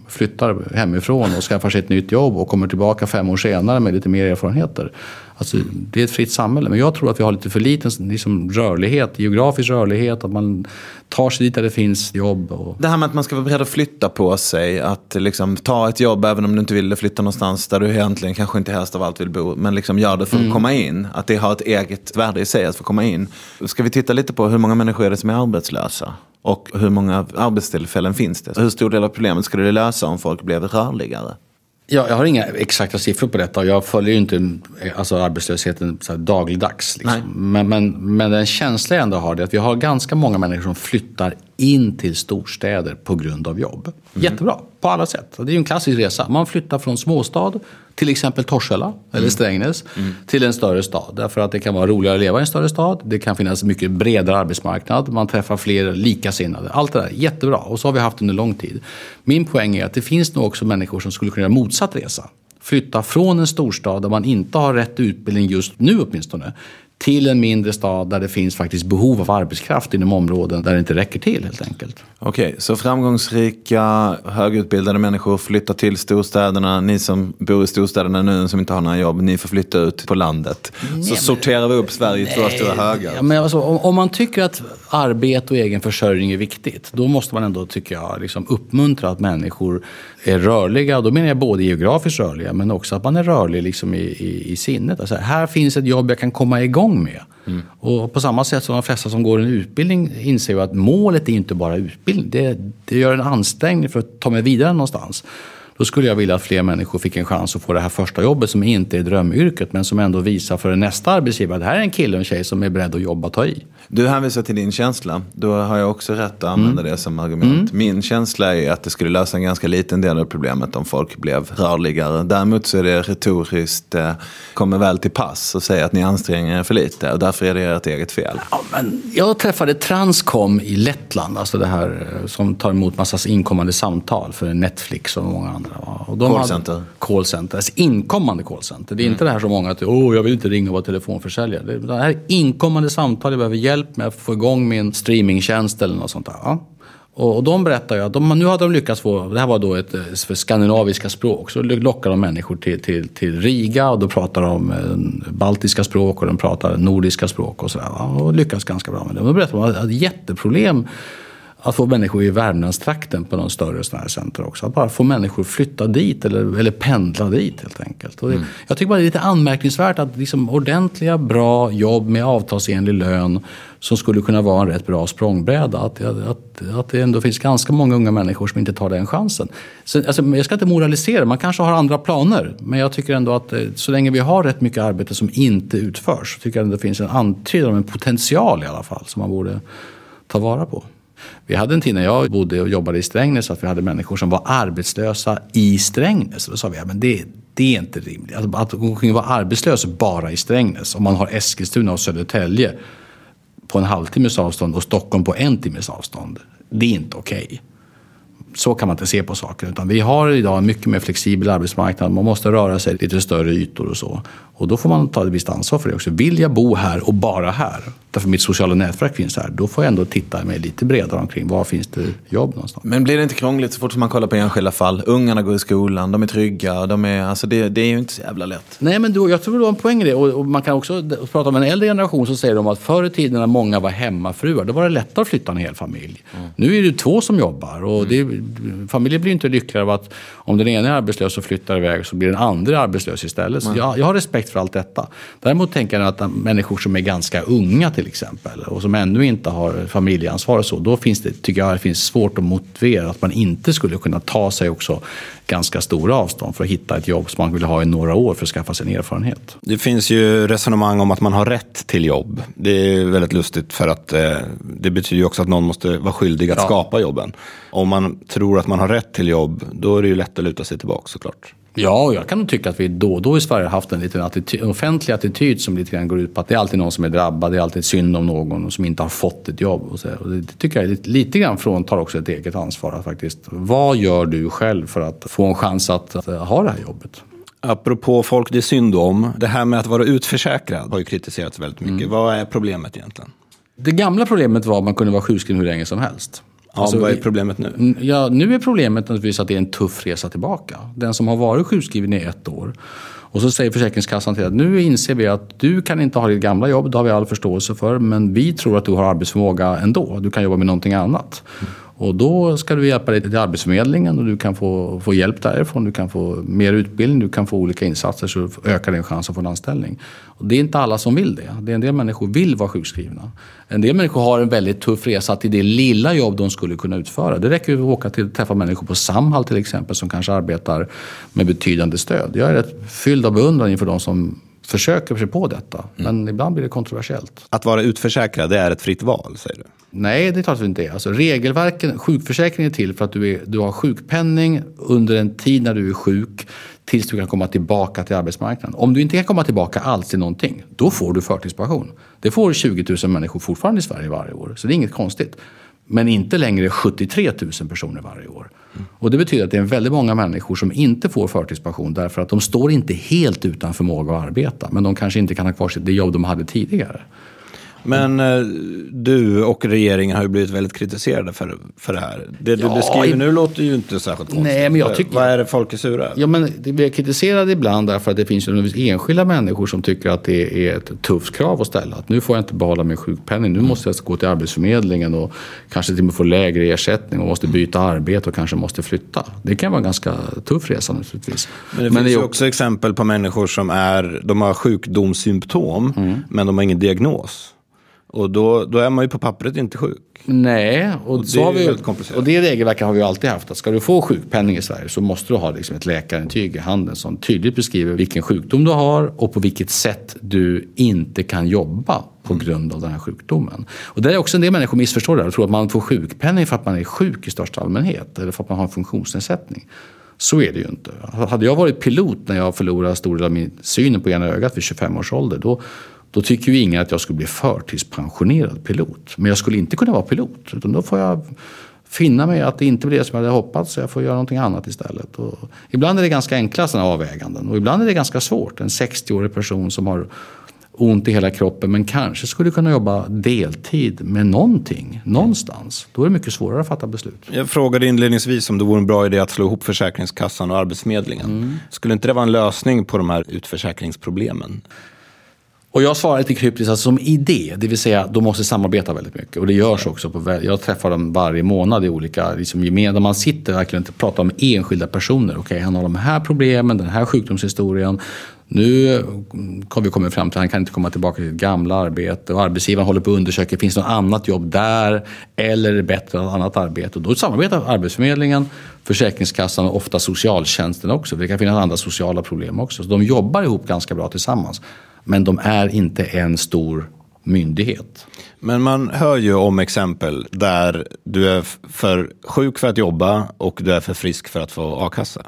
flyttar hemifrån och skaffar sig ett nytt jobb och kommer tillbaka fem år senare med lite mer erfarenheter. Alltså, det är ett fritt samhälle. Men jag tror att vi har lite för liten liksom, rörlighet, geografisk rörlighet. Att man tar sig dit där det finns jobb. Och... Det här med att man ska vara beredd att flytta på sig. Att liksom, ta ett jobb även om du inte vill flytta någonstans där du egentligen kanske inte helst av allt vill bo. Men liksom gör det för att mm. komma in. Att det har ett eget värde i sig att få komma in. Ska vi titta lite på hur många människor är det som är arbetslösa? Och hur många arbetstillfällen finns det? Hur stor del av problemet skulle det lösa om folk blev rörligare? Ja, jag har inga exakta siffror på detta och jag följer ju inte alltså, arbetslösheten så dagligdags. Liksom. Men, men, men den känsla jag ändå har är att vi har ganska många människor som flyttar in till storstäder på grund av jobb. Mm. Jättebra, på alla sätt. Det är ju en klassisk resa. Man flyttar från småstad, till exempel Torshälla mm. eller Strängnäs, mm. till en större stad. Därför att det kan vara roligare att leva i en större stad. Det kan finnas mycket bredare arbetsmarknad. Man träffar fler likasinnade. Allt det där, jättebra. Och så har vi haft under lång tid. Min poäng är att det finns nog också människor som skulle kunna göra motsatt resa flytta från en storstad där man inte har rätt utbildning just nu åtminstone till en mindre stad där det finns faktiskt behov av arbetskraft inom områden där det inte räcker till helt enkelt. Okej, okay, så framgångsrika, högutbildade människor flyttar till storstäderna. Ni som bor i storstäderna nu som inte har några jobb, ni får flytta ut på landet. Nej, så men, sorterar vi upp Sverige i två stora högar. Ja, men alltså, om, om, man tycker att arbete och egen försörjning är viktigt, då måste man ändå, tycker jag, liksom uppmuntra att människor är rörliga. Då menar jag både geografiskt rörliga, men också att man är rörlig liksom i, i, i sinnet. Alltså, här finns ett jobb jag kan komma igång med. Mm. Och på samma sätt som de flesta som går en utbildning inser ju att målet är inte bara utbildning. Det, det gör en ansträngning för att ta mig vidare någonstans. Då skulle jag vilja att fler människor fick en chans att få det här första jobbet som inte är drömyrket men som ändå visar för nästa arbetsgivare att det här är en kille och en tjej som är beredd att jobba och ta i. Du hänvisar till din känsla. Då har jag också rätt att använda mm. det som argument. Mm. Min känsla är att det skulle lösa en ganska liten del av problemet om folk blev rörligare. Däremot så är det retoriskt, eh, kommer väl till pass och säger att ni anstränger er för lite och därför är det ert eget fel. Ja, men jag träffade Transcom i Lettland, alltså det här eh, som tar emot massa inkommande samtal för Netflix och många andra. Och de callcenter? Callcenter, alltså inkommande callcenter. Det är mm. inte det här som många att oh, jag vill inte ringa och vara telefonförsäljare. Det här är inkommande samtal, jag behöver hjälp med att få igång min streamingtjänst eller något sånt där. Ja. Och, de berättar ju att de, nu hade de lyckats få, det här var då ett för skandinaviska språk, så lockar de människor till, till, till Riga och då pratar de eh, baltiska språk och de pratar nordiska språk och sådär. Och lyckas ganska bra med det. Och då berättar de att ett jätteproblem att få människor i Värmlandstrakten på någon större sån här center också. Att bara få människor flytta dit eller, eller pendla dit helt enkelt. Det, mm. Jag tycker bara det är lite anmärkningsvärt att liksom ordentliga, bra jobb med avtalsenlig lön som skulle kunna vara en rätt bra språngbräda. Att, att, att det ändå finns ganska många unga människor som inte tar den chansen. Så, alltså, jag ska inte moralisera, man kanske har andra planer. Men jag tycker ändå att eh, så länge vi har rätt mycket arbete som inte utförs så tycker jag att det finns en antydan om en potential i alla fall som man borde ta vara på. Vi hade en tid när jag bodde och jobbade i Strängnäs att vi hade människor som var arbetslösa i Strängnäs. då sa vi att men det, det är inte rimligt. Att, att gå vara arbetslös bara i Strängnäs om man har Eskilstuna och Södertälje på en halvtimmes avstånd och Stockholm på en timmes avstånd. Det är inte okej. Okay så kan man inte se på saker. Utan vi har idag en mycket mer flexibel arbetsmarknad. Man måste röra sig lite större ytor och så. Och då får man ta ett visst ansvar för det också. Vill jag bo här och bara här, därför mitt sociala nätverk finns här, då får jag ändå titta mig lite bredare omkring. Var finns det jobb någonstans? Men blir det inte krångligt så fort man kollar på enskilda fall? Ungarna går i skolan, de är trygga, de är, alltså det, det är ju inte så jävla lätt. Nej, men du, jag tror du har en poäng i det. Och, och, man kan också prata om en äldre generation så säger de att förr i tiden när många var hemmafruar, då var det lättare att flytta en hel familj. Mm. Nu är det två som jobbar och det, familjen blir inte lyckligare av att om den ena är arbetslös och flyttar iväg så blir den andra arbetslös istället. Så jag, jag har respekt för allt detta. Däremot tänker jag att människor som är ganska unga till exempel och som ännu inte har familjeansvar och så, då finns det, tycker jag det finns svårt att motivera att man inte skulle kunna ta sig också ganska stora avstånd för att hitta ett jobb som man vill ha i några år för att skaffa sig en erfarenhet. Det finns ju resonemang om att man har rätt till jobb. Det är väldigt lustigt för att eh, det betyder ju också att någon måste vara skyldig att ja. skapa jobben. Om man tror att man har rätt till jobb, då är det ju lätt att luta sig tillbaka såklart. Ja, jag kan nog tycka att vi då och då i Sverige har haft en liten attityd, offentlig attityd som lite grann går ut på att det är alltid någon som är drabbad, det är alltid synd om någon som inte har fått ett jobb. Och så. Och det tycker jag lite, lite grann fråntar också ett eget ansvar. Att faktiskt, vad gör du själv för att få en chans att, att ha det här jobbet? Apropå folk det är synd om, det här med att vara utförsäkrad har ju kritiserats väldigt mycket. Mm. Vad är problemet egentligen? Det gamla problemet var att man kunde vara sjukskriven hur länge som helst. Ja, alltså, vad är problemet nu? Ja, nu är problemet naturligtvis att det är en tuff resa tillbaka. Den som har varit sjukskriven i ett år Och så säger Försäkringskassan till att nu inser vi att du kan inte ha ditt gamla jobb, det har vi all förståelse för, men vi tror att du har arbetsförmåga ändå. Du kan jobba med någonting annat. Och då ska du hjälpa dig till Arbetsförmedlingen och du kan få, få hjälp därifrån. Du kan få mer utbildning, du kan få olika insatser så ökar din chans att få en anställning. Och det är inte alla som vill det. det är en del människor vill vara sjukskrivna. En del människor har en väldigt tuff resa till det lilla jobb de skulle kunna utföra. Det räcker att åka till träffa människor på Samhall till exempel som kanske arbetar med betydande stöd. Jag är rätt fylld av beundran inför de som försöker sig på detta. Men mm. ibland blir det kontroversiellt. Att vara utförsäkrad, det är ett fritt val, säger du? Nej, det är klart att det inte är. Alltså, regelverken, sjukförsäkringen är till för att du, är, du har sjukpenning under en tid när du är sjuk tills du kan komma tillbaka till arbetsmarknaden. Om du inte kan komma tillbaka alls till någonting, då får du förtidspension. Det får 20 000 människor fortfarande i Sverige varje år, så det är inget konstigt. Men inte längre 73 000 personer varje år. Och det betyder att det är väldigt många människor som inte får förtidspension därför att de står inte helt utan förmåga att arbeta. Men de kanske inte kan ha kvar det jobb de hade tidigare. Men eh, du och regeringen har ju blivit väldigt kritiserade för, för det här. Det du ja, beskriver nu låter ju inte särskilt konstigt. Nej, men jag tycker, Vad är det folk är sura Ja, men det blir kritiserade ibland därför att det finns ju enskilda människor som tycker att det är ett tufft krav att ställa. Att nu får jag inte behålla min sjukpenning. Nu måste jag gå till Arbetsförmedlingen och kanske till och med få lägre ersättning och måste byta arbete och kanske måste flytta. Det kan vara en ganska tuff resa naturligtvis. Men det men finns ju också exempel på människor som är, de har sjukdomssymptom mm. men de har ingen diagnos. Och då, då är man ju på pappret inte sjuk. Nej, och, och så har vi, och det regelverket har vi alltid haft. Att ska du få sjukpenning i Sverige så måste du ha liksom ett läkarintyg i handen som tydligt beskriver vilken sjukdom du har och på vilket sätt du inte kan jobba på grund av den här sjukdomen. Och det är också en del människor missförstår det och tror att man får sjukpenning för att man är sjuk i största allmänhet eller för att man har en funktionsnedsättning. Så är det ju inte. Hade jag varit pilot när jag förlorade stor del av min syn på ena ögat vid 25 års ålder då då tycker ju ingen att jag skulle bli förtidspensionerad pilot. Men jag skulle inte kunna vara pilot. Utan då får jag finna mig att det inte blir det som jag hade hoppats. Så jag får göra någonting annat istället. Och ibland är det ganska enkla sådana avväganden. Och ibland är det ganska svårt. En 60-årig person som har ont i hela kroppen men kanske skulle kunna jobba deltid med någonting någonstans. Då är det mycket svårare att fatta beslut. Jag frågade inledningsvis om det vore en bra idé att slå ihop Försäkringskassan och Arbetsförmedlingen. Mm. Skulle inte det vara en lösning på de här utförsäkringsproblemen? Och jag svarar lite kryptiskt alltså som idé, det vill säga de måste samarbeta väldigt mycket. Och det görs också. På, jag träffar dem varje månad i olika liksom, gemen, man sitter verkligen och pratar om enskilda personer. Okej, okay, han har de här problemen, den här sjukdomshistorien. Nu har vi kommit fram till att han kan inte komma tillbaka till sitt gamla arbete och arbetsgivaren håller på att undersöka, finns det något annat jobb där? Eller är det bättre att ha annat arbete? Och då samarbetar Arbetsförmedlingen, Försäkringskassan och ofta socialtjänsten också. Det kan finnas andra sociala problem också. Så de jobbar ihop ganska bra tillsammans. Men de är inte en stor myndighet. Men man hör ju om exempel där du är för sjuk för att jobba och du är för frisk för att få a-kassa.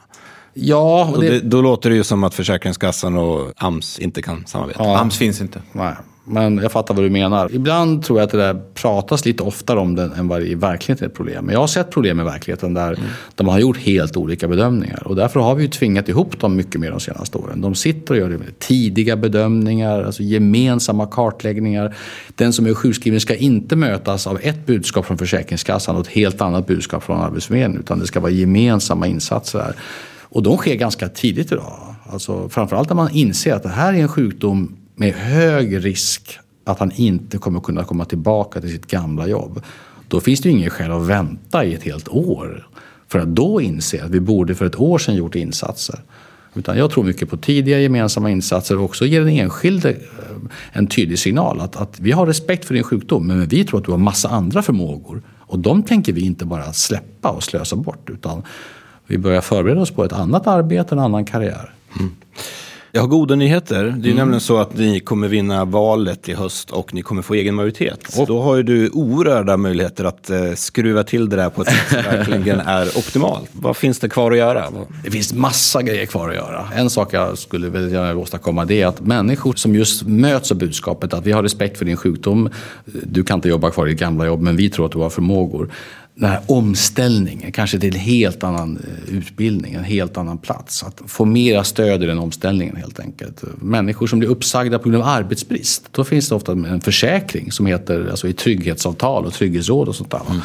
Ja, och det... Det, då låter det ju som att Försäkringskassan och AMS inte kan samarbeta. Ja, AMS finns inte. Nej. Men jag fattar vad du menar. Ibland tror jag att det där pratas lite oftare om det än vad det i verkligheten är ett problem. Men jag har sett problem i verkligheten där, mm. där man har gjort helt olika bedömningar. Och därför har vi ju tvingat ihop dem mycket mer de senaste åren. De sitter och gör tidiga bedömningar, alltså gemensamma kartläggningar. Den som är sjukskriven ska inte mötas av ett budskap från Försäkringskassan och ett helt annat budskap från Arbetsförmedlingen. Utan det ska vara gemensamma insatser där. Och de sker ganska tidigt idag. Alltså framförallt när man inser att det här är en sjukdom med hög risk att han inte kommer kunna komma tillbaka till sitt gamla jobb. Då finns det ju ingen skäl att vänta i ett helt år för att då inse att vi borde för ett år sedan gjort insatser. Utan jag tror mycket på tidiga gemensamma insatser och också ge den enskilde eh, en tydlig signal att, att vi har respekt för din sjukdom men vi tror att du har massa andra förmågor och de tänker vi inte bara släppa och slösa bort utan vi börjar förbereda oss på ett annat arbete, en annan karriär. Mm. Jag har goda nyheter. Det är mm. nämligen så att ni kommer vinna valet i höst och ni kommer få egen majoritet. Oh. Då har ju du oerhörda möjligheter att eh, skruva till det där på ett sätt som verkligen är optimalt. Vad finns det kvar att göra? Det finns massa grejer kvar att göra. En sak jag skulle vilja åstadkomma det är att människor som just möts av budskapet att vi har respekt för din sjukdom. Du kan inte jobba kvar i ditt gamla jobb men vi tror att du har förmågor den här omställningen, kanske till en helt annan eh, utbildning, en helt annan plats. Att få mera stöd i den omställningen helt enkelt. Människor som blir uppsagda på grund av arbetsbrist, då finns det ofta en försäkring som heter alltså i trygghetsavtal och trygghetsråd och sånt där. Mm.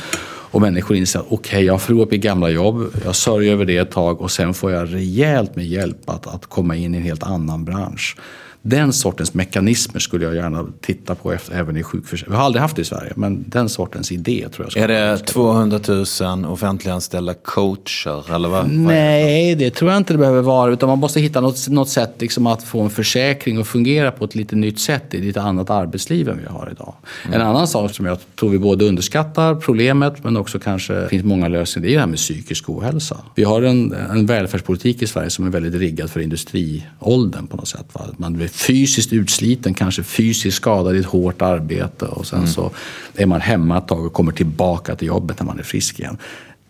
Och människor inser att okej, okay, jag har förlorat mitt gamla jobb, jag sörjer över det ett tag och sen får jag rejält med hjälp att, att komma in i en helt annan bransch. Den sortens mekanismer skulle jag gärna titta på efter, även i sjukförsäkringen. Vi har aldrig haft det i Sverige, men den sortens idé tror jag. Är det 200 000 offentliganställda coacher? Eller vad? Nej, det tror jag inte det behöver vara. Utan man måste hitta något, något sätt liksom att få en försäkring att fungera på ett lite nytt sätt i lite annat arbetsliv än vi har idag. Mm. En annan sak som jag tror vi både underskattar problemet men också kanske finns många lösningar, det är det här med psykisk ohälsa. Vi har en, en välfärdspolitik i Sverige som är väldigt riggad för industriåldern på något sätt. Va? Man blir fysiskt utsliten, kanske fysiskt skadad i ett hårt arbete och sen mm. så är man hemma ett tag och kommer tillbaka till jobbet när man är frisk igen.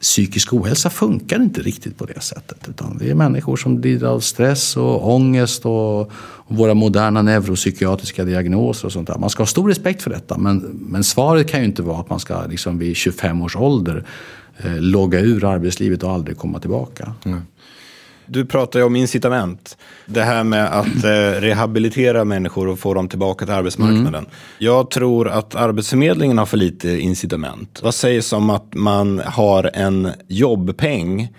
Psykisk ohälsa funkar inte riktigt på det sättet. Utan det är människor som lider av stress och ångest och, och våra moderna neuropsykiatriska diagnoser och sånt där. Man ska ha stor respekt för detta men, men svaret kan ju inte vara att man ska liksom vid 25 års ålder eh, logga ur arbetslivet och aldrig komma tillbaka. Mm. Du pratar ju om incitament. Det här med att eh, rehabilitera människor och få dem tillbaka till arbetsmarknaden. Mm. Jag tror att Arbetsförmedlingen har för lite incitament. Vad sägs om att man har en jobbpeng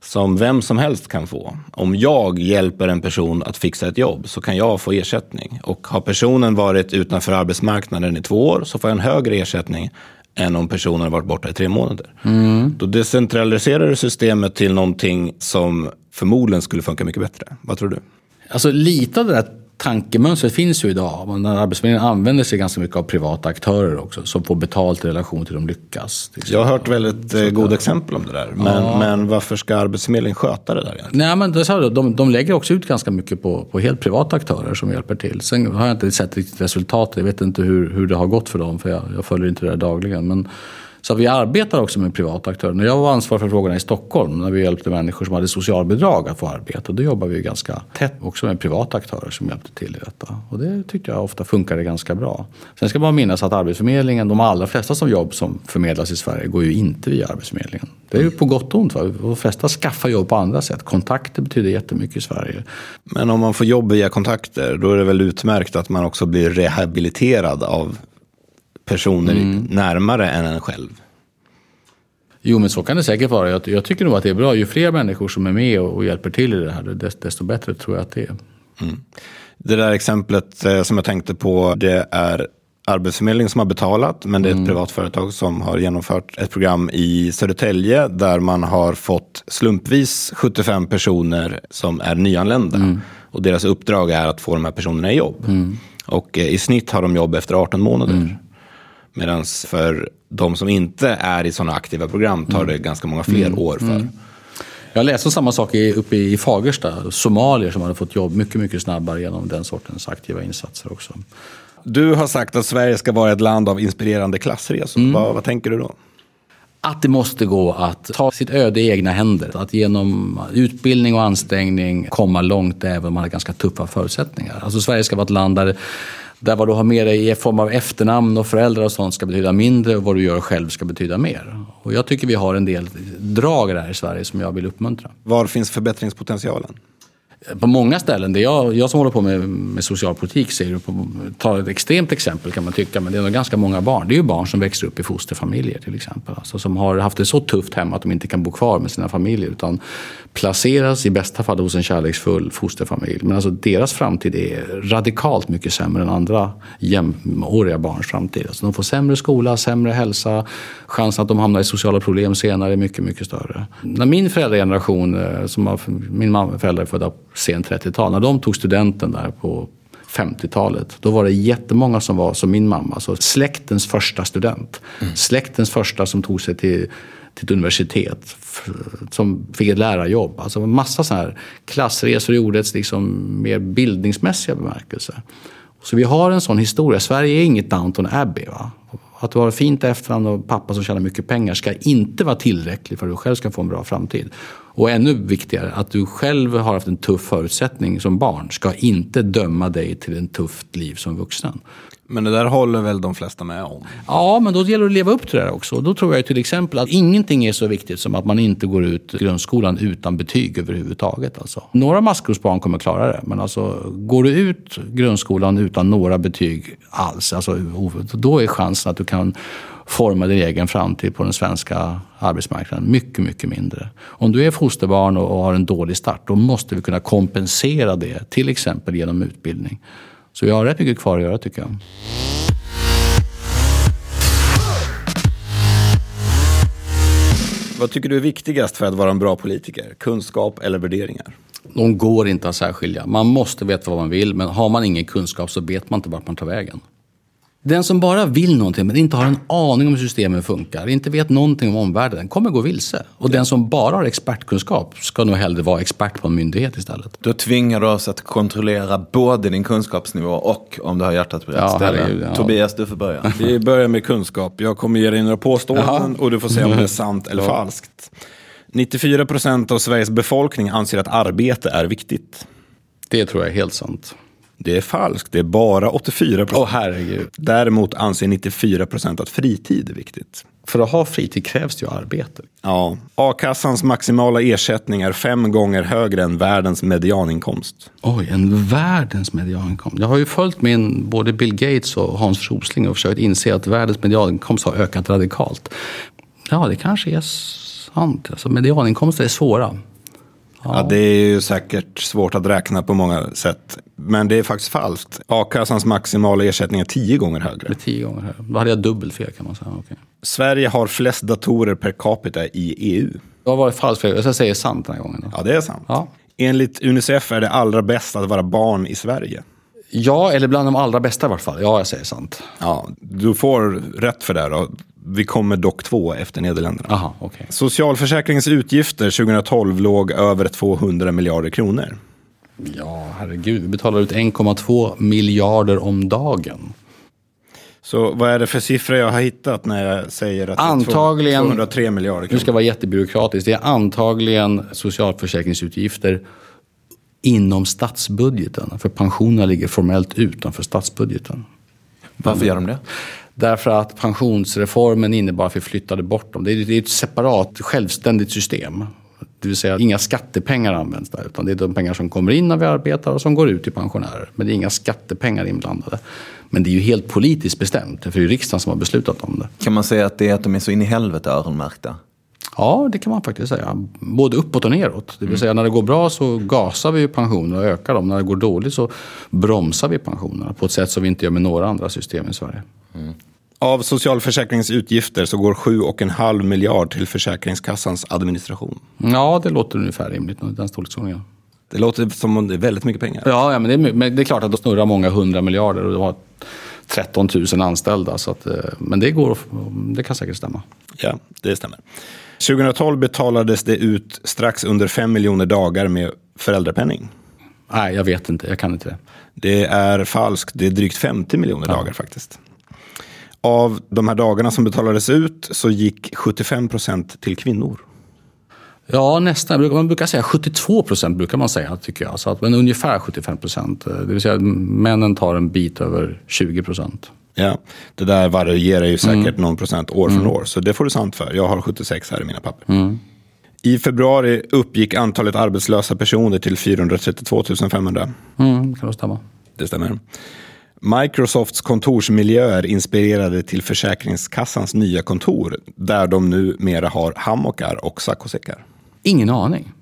som vem som helst kan få. Om jag hjälper en person att fixa ett jobb så kan jag få ersättning. Och har personen varit utanför arbetsmarknaden i två år så får jag en högre ersättning än om personen har varit borta i tre månader. Mm. Då decentraliserar du systemet till någonting som förmodligen skulle funka mycket bättre. Vad tror du? Alltså lite av det där tankemönstret finns ju idag. Arbetsförmedlingen använder sig ganska mycket av privata aktörer också som får betalt i relation till de lyckas. Jag har hört väldigt eh, goda exempel om det där. Men, ja. men varför ska Arbetsförmedlingen sköta det där egentligen? Nej, men det sa de, de lägger också ut ganska mycket på, på helt privata aktörer som hjälper till. Sen har jag inte sett riktigt resultatet. Jag vet inte hur, hur det har gått för dem för jag, jag följer inte det där dagligen. Men, så vi arbetar också med privata aktörer. När jag var ansvarig för frågorna i Stockholm, när vi hjälpte människor som hade socialbidrag att få arbete, då jobbade vi ganska tätt också med privata aktörer som hjälpte till i detta. Och det tyckte jag ofta funkade ganska bra. Sen ska man minnas att Arbetsförmedlingen, de allra flesta som jobb som förmedlas i Sverige går ju inte via Arbetsförmedlingen. Det är ju på gott och ont. Va? De flesta skaffar jobb på andra sätt. Kontakter betyder jättemycket i Sverige. Men om man får jobb via kontakter, då är det väl utmärkt att man också blir rehabiliterad av personer mm. närmare än en själv. Jo, men så kan det säkert vara. Jag, jag, tycker nog att det är bra. Ju fler människor som är med och, och hjälper till i det här, desto bättre tror jag att det är. Mm. Det där exemplet eh, som jag tänkte på, det är Arbetsförmedlingen som har betalat, men det är ett mm. privat företag som har genomfört ett program i Södertälje där man har fått slumpvis 75 personer som är nyanlända. Mm. Och deras uppdrag är att få de här personerna i jobb. Mm. Och eh, i snitt har de jobb efter 18 månader. Medan för de som inte är i sådana aktiva program tar det mm. ganska många fler mm. år för. Mm. Jag läste samma sak uppe i Fagersta, somalier som hade fått jobb mycket, mycket snabbare genom den sortens aktiva insatser också. Du har sagt att Sverige ska vara ett land av inspirerande klassresor. Mm. Vad, vad tänker du då? Att det måste gå att ta sitt öde i egna händer. Att genom utbildning och ansträngning komma långt även om man har ganska tuffa förutsättningar. Alltså Sverige ska vara ett land där där vad du har med dig i form av efternamn och föräldrar och sånt ska betyda mindre och vad du gör själv ska betyda mer. Och jag tycker vi har en del drag där i Sverige som jag vill uppmuntra. Var finns förbättringspotentialen? På många ställen, det jag, jag som håller på med, med socialpolitik ser på, ta ett extremt exempel kan man tycka, men det är nog ganska många barn. Det är ju barn som växer upp i fosterfamiljer till exempel. Alltså, som har haft det så tufft hemma att de inte kan bo kvar med sina familjer utan placeras i bästa fall hos en kärleksfull fosterfamilj. Men alltså deras framtid är radikalt mycket sämre än andra jämnåriga barns framtid. Alltså de får sämre skola, sämre hälsa, chansen att de hamnar i sociala problem senare är mycket, mycket större. När min föräldrageneration, eh, som har, min föräldrar är födda sent 30-tal, när de tog studenten där på 50-talet. Då var det jättemånga som var som min mamma, så släktens första student. Mm. Släktens första som tog sig till, till ett universitet, som fick ett lärarjobb. Alltså massa sådana här klassresor gjordes liksom mer bildningsmässiga bemärkelse. Så vi har en sån historia. Sverige är inget Downton Abbey. Va? Att har fint efternamn och pappa som tjänar mycket pengar ska inte vara tillräckligt för att du själv ska få en bra framtid. Och ännu viktigare, att du själv har haft en tuff förutsättning som barn ska inte döma dig till ett tufft liv som vuxen. Men det där håller väl de flesta med om? Ja, men då gäller det att leva upp till det också. Då tror jag till exempel att ingenting är så viktigt som att man inte går ut grundskolan utan betyg överhuvudtaget. Alltså. Några maskrosbarn kommer klara det, men alltså, går du ut grundskolan utan några betyg alls, alltså, då är chansen att du kan forma din egen framtid på den svenska arbetsmarknaden. Mycket, mycket mindre. Om du är fosterbarn och har en dålig start, då måste vi kunna kompensera det, till exempel genom utbildning. Så jag har rätt mycket kvar att göra tycker jag. Vad tycker du är viktigast för att vara en bra politiker? Kunskap eller värderingar? De går inte att särskilja. Man måste veta vad man vill, men har man ingen kunskap så vet man inte vart man tar vägen. Den som bara vill någonting men inte har en aning om hur systemen funkar, inte vet någonting om omvärlden, kommer gå vilse. Och den som bara har expertkunskap ska nog hellre vara expert på en myndighet istället. Då tvingar du oss att kontrollera både din kunskapsnivå och om du har hjärtat på rätt Ja, ställe. herregud, ja. Tobias, du får börja. Vi börjar med kunskap. Jag kommer ge dig några påståenden och du får säga om det är sant eller falskt. 94 procent av Sveriges befolkning anser att arbete är viktigt. Det tror jag är helt sant. Det är falskt. Det är bara 84 Åh procent. herregud. Däremot anser 94 procent att fritid är viktigt. För att ha fritid krävs det ju arbete. Ja. A-kassans maximala ersättning är fem gånger högre än världens medianinkomst. Oj, en världens medianinkomst. Jag har ju följt min, både Bill Gates och Hans Rosling och försökt inse att världens medianinkomst har ökat radikalt. Ja, det kanske är sant. Alltså, medianinkomster är svåra. Ja. det är ju säkert svårt att räkna på många sätt. Men det är faktiskt falskt. A-kassans maximala ersättning är tio gånger högre. Med tio gånger högre. Då hade jag dubbelt fel kan man säga. Okej. Sverige har flest datorer per capita i EU. Jag har varit falskt fel. Jag säger sant den här gången. Då. Ja, det är sant. Ja. Enligt Unicef är det allra bäst att vara barn i Sverige. ja, eller bland de allra bästa i vart fall. Ja, jag säger sant. Ja, du får rätt för det. Då. Vi kommer dock två efter Nederländerna. Aha, okej. Socialförsäkringens utgifter 2012 låg över 200 miljarder kronor. Ja, herregud. Vi betalar ut 1,2 miljarder om dagen. Så vad är det för siffra jag har hittat när jag säger att Antagligen- det är 203 miljarder Nu kronor? ska jag vara jättebyråkratisk. Det är antagligen socialförsäkringsutgifter inom statsbudgeten. För pensionerna ligger formellt utanför statsbudgeten. Varför gör de det? Därför att pensionsreformen innebar att vi flyttade bort dem. Det är ett separat, självständigt system. Det vill säga inga skattepengar används där. Utan det är de pengar som kommer in när vi arbetar och som går ut till pensionärer. Men det är inga skattepengar inblandade. Men det är ju helt politiskt bestämt. För det är ju riksdagen som har beslutat om det. Kan man säga att det är att de är så in i helvete öronmärkta? Ja, det kan man faktiskt säga. Både uppåt och neråt. Det vill säga när det går bra så gasar vi pensionerna och ökar dem. När det går dåligt så bromsar vi pensionerna på ett sätt som vi inte gör med några andra system i Sverige. Av socialförsäkringens utgifter så går 7,5 miljard till Försäkringskassans administration. Ja, det låter ungefär rimligt. Den storleksordningen. Det låter som om det är väldigt mycket pengar. Ja, ja men, det är, men det är klart att de snurrar många hundra miljarder och det var 13 000 anställda. Så att, eh, men det, går, det kan säkert stämma. Ja, det stämmer. 2012 betalades det ut strax under 5 miljoner dagar med föräldrapenning. Nej, jag vet inte. Jag kan inte det. Det är falskt. Det är drygt 50 miljoner dagar faktiskt. Av de här dagarna som betalades ut så gick 75 procent till kvinnor. Ja, nästan. Man brukar säga 72 procent, brukar man säga, tycker jag. Så att, men ungefär 75 procent. Det vill säga männen tar en bit över 20 procent. Ja, det där varierar ju säkert någon procent år från år. Så det får du sant för. Jag har 76 här i mina papper. I februari uppgick antalet arbetslösa personer till 432 500. Mm, kan det stämma. Det stämmer. Microsofts kontorsmiljöer inspirerade till Försäkringskassans nya kontor där de numera har hammockar och saccosäckar. Ingen aning.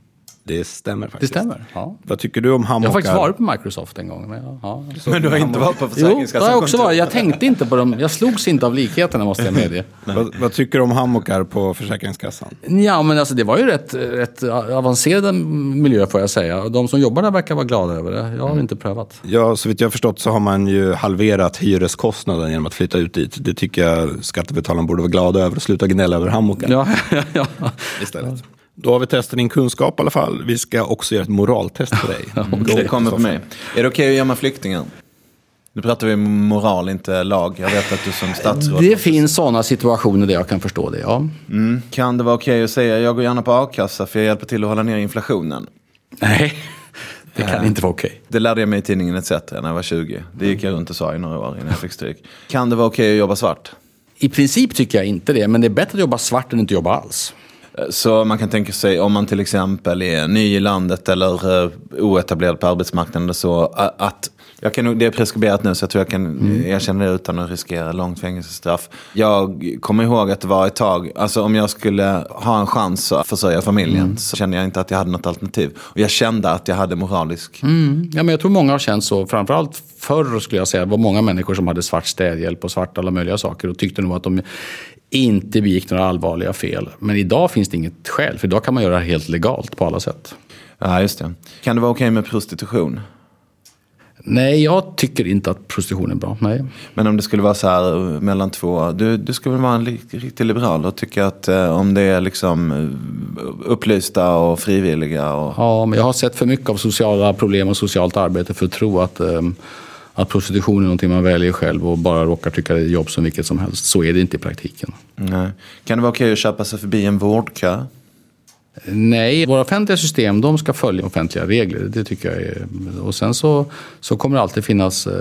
Det stämmer Det faktiskt. stämmer. Ja. Vad tycker du om Jag hammockar? har faktiskt varit på Microsoft en gång. Men, ja, ja. Men du har inte varit på Jo, det har jag också varit. Jag tänkte inte på dem. Jag slogs inte av likheterna måste jag medge. Vad, vad tycker du om hammockar på Försäkringskassan? Ja, men alltså det var ju rätt, rätt avancerad miljö får jag säga. De som jobbar där verkar vara glada över det. Jag har inte prövat. Ja, så vitt jag har förstått så har man ju halverat hyreskostnaden genom att flytta ut dit. Det tycker jag skattebetalarna borde vara glada över och sluta gnälla över hammockar Ja, ja, ja. istället. Då har vi testat din kunskap i alla fall. Vi ska också göra ett moraltest på dig. Då kommer på mig. Är det okej att gömma flyktingar? Nu pratar vi moral, inte lag. Jag vet att du som statsråd... Det finns sådana situationer där jag kan förstå det, ja. Mm. Kan det vara okej att säga jag går gärna på a-kassa för jag hjälper till att hålla ner inflationen? Nej, det kan inte vara okej. Det lärde jag mig i tidningen ETC när jag var 20. Det gick jag runt och sa i några år innan jag fick stryk. Kan det vara okej att jobba svart? I princip tycker jag inte det, men det är bättre att jobba svart än att inte jobba alls. Så man kan tänka sig om man till exempel är ny i landet eller eh, oetablerad på arbetsmarknaden så, att Jag kan, det är preskriberat nu så jag tror jag kan mm. erkänna det utan att riskera långt fängelsestraff. Jag kommer ihåg att det var ett tag, alltså om jag skulle ha en chans att försörja familjen mm. så kände jag inte att jag hade något alternativ. Och jag kände att jag hade moralisk... Mm. Ja, men jag tror många har känt så, framförallt förr skulle jag säga, det var många människor som hade svart städhjälp och svart alla möjliga saker och tyckte nog att de inte begick några allvarliga fel. Men idag finns det inget skäl, för idag kan man göra det helt legalt på alla sätt. Ja, just det. Kan det vara okej okay med prostitution? Nej, jag tycker inte att prostitution är bra. Nej. Men om det skulle vara så här mellan två. Du, du skulle vara en riktig liberal och tycka att eh, om det är liksom eh, upplysta och frivilliga. Och... Ja, men jag har sett för mycket av sociala problem och socialt arbete för att tro att, eh, att prostitution är någonting man väljer själv och bara råkar tycka det är jobb som vilket som helst. Så är det inte i praktiken. Nej. Kan det vara okej att köpa sig förbi en vårdkö? Nej, våra offentliga system de ska följa offentliga regler. Det tycker jag är. Och sen så, så kommer det alltid finnas eh,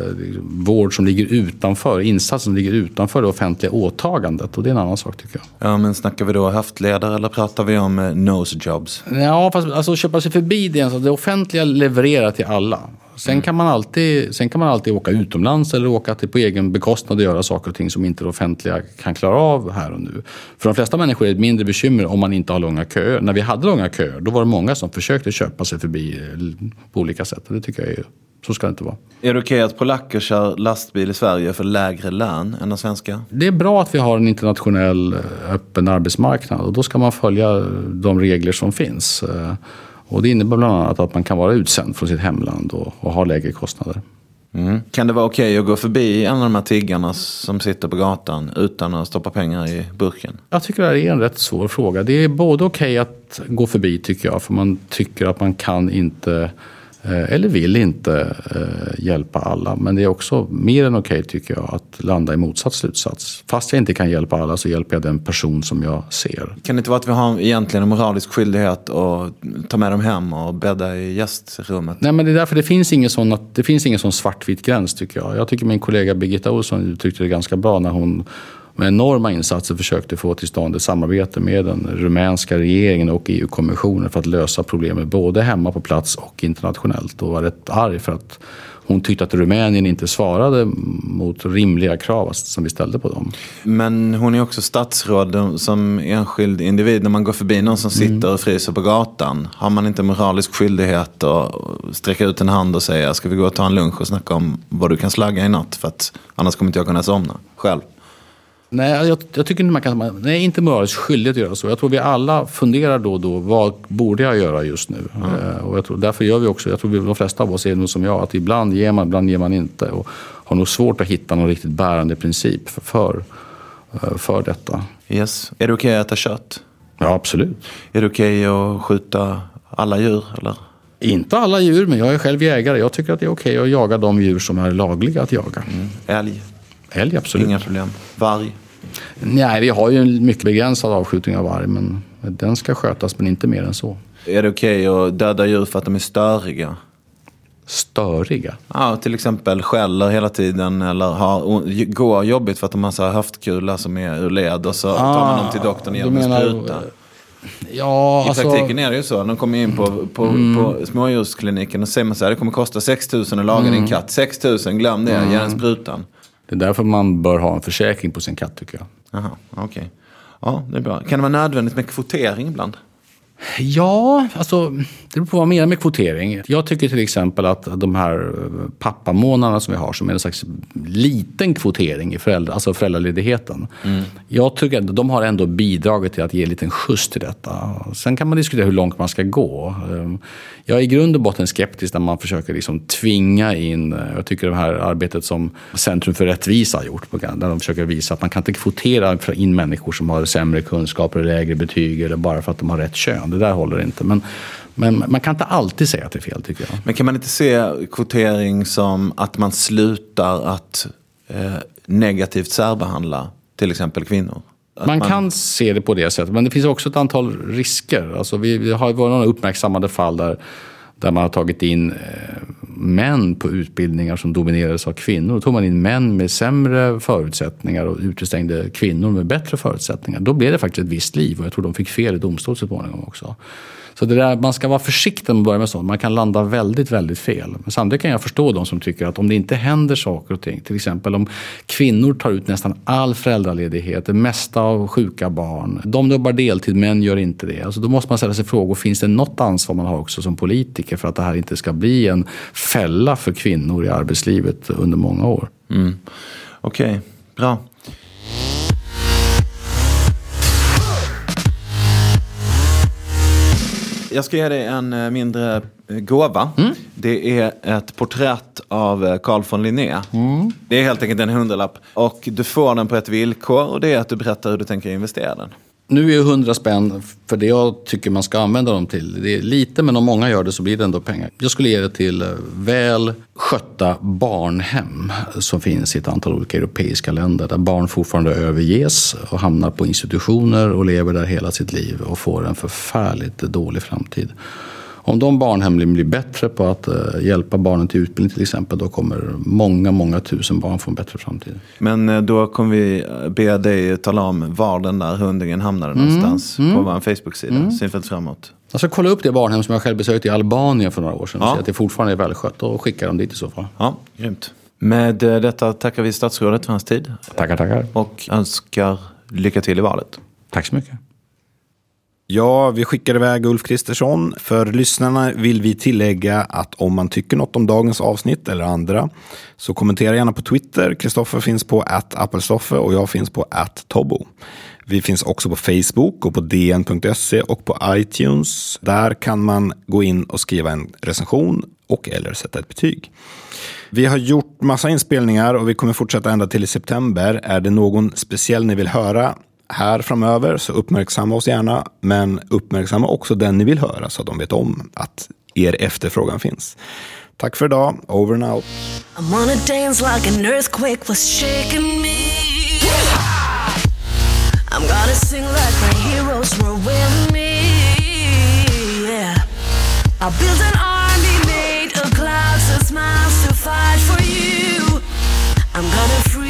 vård som ligger utanför, insatser som ligger utanför det offentliga åtagandet. Och det är en annan sak tycker jag. Ja, men snackar vi då höftledare eller pratar vi om eh, nose jobs? Ja, fast alltså, köpa sig förbi det. Det offentliga levererar till alla. Sen, mm. kan man alltid, sen kan man alltid åka utomlands eller åka till på egen bekostnad och göra saker och ting som inte det offentliga kan klara av här och nu. För de flesta människor är det ett mindre bekymmer om man inte har långa köer. När vi hade långa köer då var det många som försökte köpa sig förbi eh, på olika sätt. Det tycker jag är, så ska det inte vara. Är det okej okay att polacker kör lastbil i Sverige för lägre lön än de svenska? Det är bra att vi har en internationell eh, öppen arbetsmarknad och då ska man följa de regler som finns. Och det innebär bland annat att man kan vara utsänd från sitt hemland och, och ha lägre kostnader. Mm. Kan det vara okej okay att gå förbi en av de här tiggarna som sitter på gatan utan att stoppa pengar i burken? Jag tycker det här är en rätt svår fråga. Det är både okej okay att gå förbi tycker jag, för man tycker att man kan inte eller vill inte eh, hjälpa alla. Men det är också mer än okej okay, tycker jag att landa i motsatt slutsats. Fast jag inte kan hjälpa alla så hjälper jag den person som jag ser. Kan det inte vara att vi har egentligen en moralisk skyldighet att ta med dem hem och bädda i gästrummet? Nej men det är därför det finns ingen sån, det finns ingen sån svartvit gräns tycker jag. Jag tycker min kollega Birgitta Olsson tyckte det ganska bra när hon med enorma insatser försökte få till stånd ett samarbete med den rumänska regeringen och EU-kommissionen för att lösa problemet både hemma på plats och internationellt. Och var rätt arg för att hon tyckte att Rumänien inte svarade mot rimliga krav som vi ställde på dem. Men hon är också statsråd som enskild individ. När man går förbi någon som sitter mm. och fryser på gatan. Har man inte moralisk skyldighet att sträcka ut en hand och säga ska vi gå och ta en lunch och snacka om vad du kan slagga i natt. För att annars kommer inte jag kunna somna själv. Nej, jag, jag, tycker inte man kan... Nej, inte moraliskt skyldig att göra så. Jag tror vi alla funderar då och då. Vad borde jag göra just nu? Mm. Och jag tror, därför gör vi också, jag tror vi, de flesta av oss är nog som jag, att ibland ger man, ibland ger man inte. Och har nog svårt att hitta någon riktigt bärande princip för, för, uh, för detta. Yes. Är det okej okay att äta kött? Ja, absolut. Är det okej okay att skjuta alla djur? Eller? Inte alla djur, men jag är själv jägare. Jag tycker att det är okej okay att jaga de djur som är lagliga att jaga. Mm. Älg? Älg, absolut. Inga problem. Varg? Nej, vi har ju en mycket begränsad avskjutning av varg. Men den ska skötas, men inte mer än så. Är det okej okay att döda djur för att de är störiga? Störiga? Ja, till exempel skäller hela tiden eller har, går jobbigt för att de har så höftkula som är ur led. Och så ah, tar man dem till doktorn genom en spruta. Ja, I alltså, praktiken är det ju så. De kommer in på, på, mm. på smådjurskliniken och säger man så här, det kommer kosta 6 000 att laga mm. din katt. 6 000, glöm det, mm. ge den sprutan. Det är därför man bör ha en försäkring på sin katt tycker jag. Aha. Okay. Ja, det är bra. Kan det vara nödvändigt med kvotering ibland? Ja, alltså det beror på vad man menar med kvotering. Jag tycker till exempel att de här pappamånaderna som vi har som är en slags liten kvotering i föräldra, alltså föräldraledigheten. Mm. Jag tycker att de har ändå bidragit till att ge en liten skjuts till detta. Sen kan man diskutera hur långt man ska gå. Ehm, jag är i grund och botten skeptisk när man försöker liksom tvinga in, jag tycker det här arbetet som Centrum för rättvisa har gjort, där de försöker visa att man kan inte kvotera in människor som har sämre kunskaper lägre betyg eller bara för att de har rätt kön det där håller inte. Men, men man kan inte alltid säga att det är fel tycker jag. Men kan man inte se kvotering som att man slutar att eh, negativt särbehandla till exempel kvinnor? Man, man, kan se det på det sättet, men det finns också ett antal risker. Alltså vi, vi har varit några uppmärksammade fall där, där man har tagit in eh, män på utbildningar som dominerades av kvinnor. Då tog man in män med sämre förutsättningar och utestängde kvinnor med bättre förutsättningar. Då blev det faktiskt ett visst liv och jag tror de fick fel i domstol så småningom också. Så det där, man ska vara försiktig med att börja med sånt. Man kan landa väldigt, väldigt fel. Men samtidigt kan jag förstå de som tycker att om det inte händer saker och ting, till exempel om kvinnor tar ut nästan all föräldraledighet, det mesta av sjuka barn, de jobbar deltid, män gör inte det. Alltså då måste man ställa sig frågor, finns det något ansvar man har också som politiker för att det här inte ska bli en fälla för kvinnor i arbetslivet under många år? Mm. Okej, okay, bra. Jag ska ge dig en eh, mindre eh, gåva. Mm. Det är ett porträtt av eh, Carl von Linné. Mm. Det är helt enkelt en hundralapp. Och du får den på ett villkor och det är att du berättar hur du tänker investera den. Nu är ju 100 spänn för det jag tycker man ska använda dem till. Det är lite, men om många gör det så blir det ändå pengar. Jag skulle ge det till eh, väl skötta barnhem som finns i ett antal olika europeiska länder där barn fortfarande överges och hamnar på institutioner och lever där hela sitt liv och får en förfärligt dålig framtid. Om de barnhemmen blir bättre på att uh, hjälpa barnen till utbildning till exempel, då kommer många, många tusen barn få en bättre framtid. Men uh, då kommer vi eh, be dig tala om var den där hundringen hamnade mm. någonstans mm. på vår Facebook-sida, mm. Synfält framåt. Jag ska kolla upp det barnhem som jag själv besökte i Albanien för några år sedan och ja. se att det fortfarande är välskött och skicka dem dit i så fall. Ja, grymt. Med detta tackar vi statsrådet för hans tid. Tackar, tackar. Och önskar lycka till i valet. Tack så mycket. Ja, vi skickar iväg Ulf Kristersson. För lyssnarna vill vi tillägga att om man tycker något om dagens avsnitt eller andra så kommentera gärna på Twitter. Kristoffer finns på appelstoffe och jag finns på @tobbo. Vi finns också på Facebook och på dn.se och på iTunes. Där kan man gå in och skriva en recension och eller sätta ett betyg. Vi har gjort massa inspelningar och vi kommer fortsätta ända till i september. Är det någon speciell ni vill höra här framöver, så uppmärksamma oss gärna. Men uppmärksamma också den ni vill höra så att de vet om att er efterfrågan finns. Tack för idag. Over and out. I'm gonna dance like an earthquake was shaking me. I'm gonna sing like my heroes were with me. Yeah. I build an army made of clouds and smiles to fight for you. I'm gonna free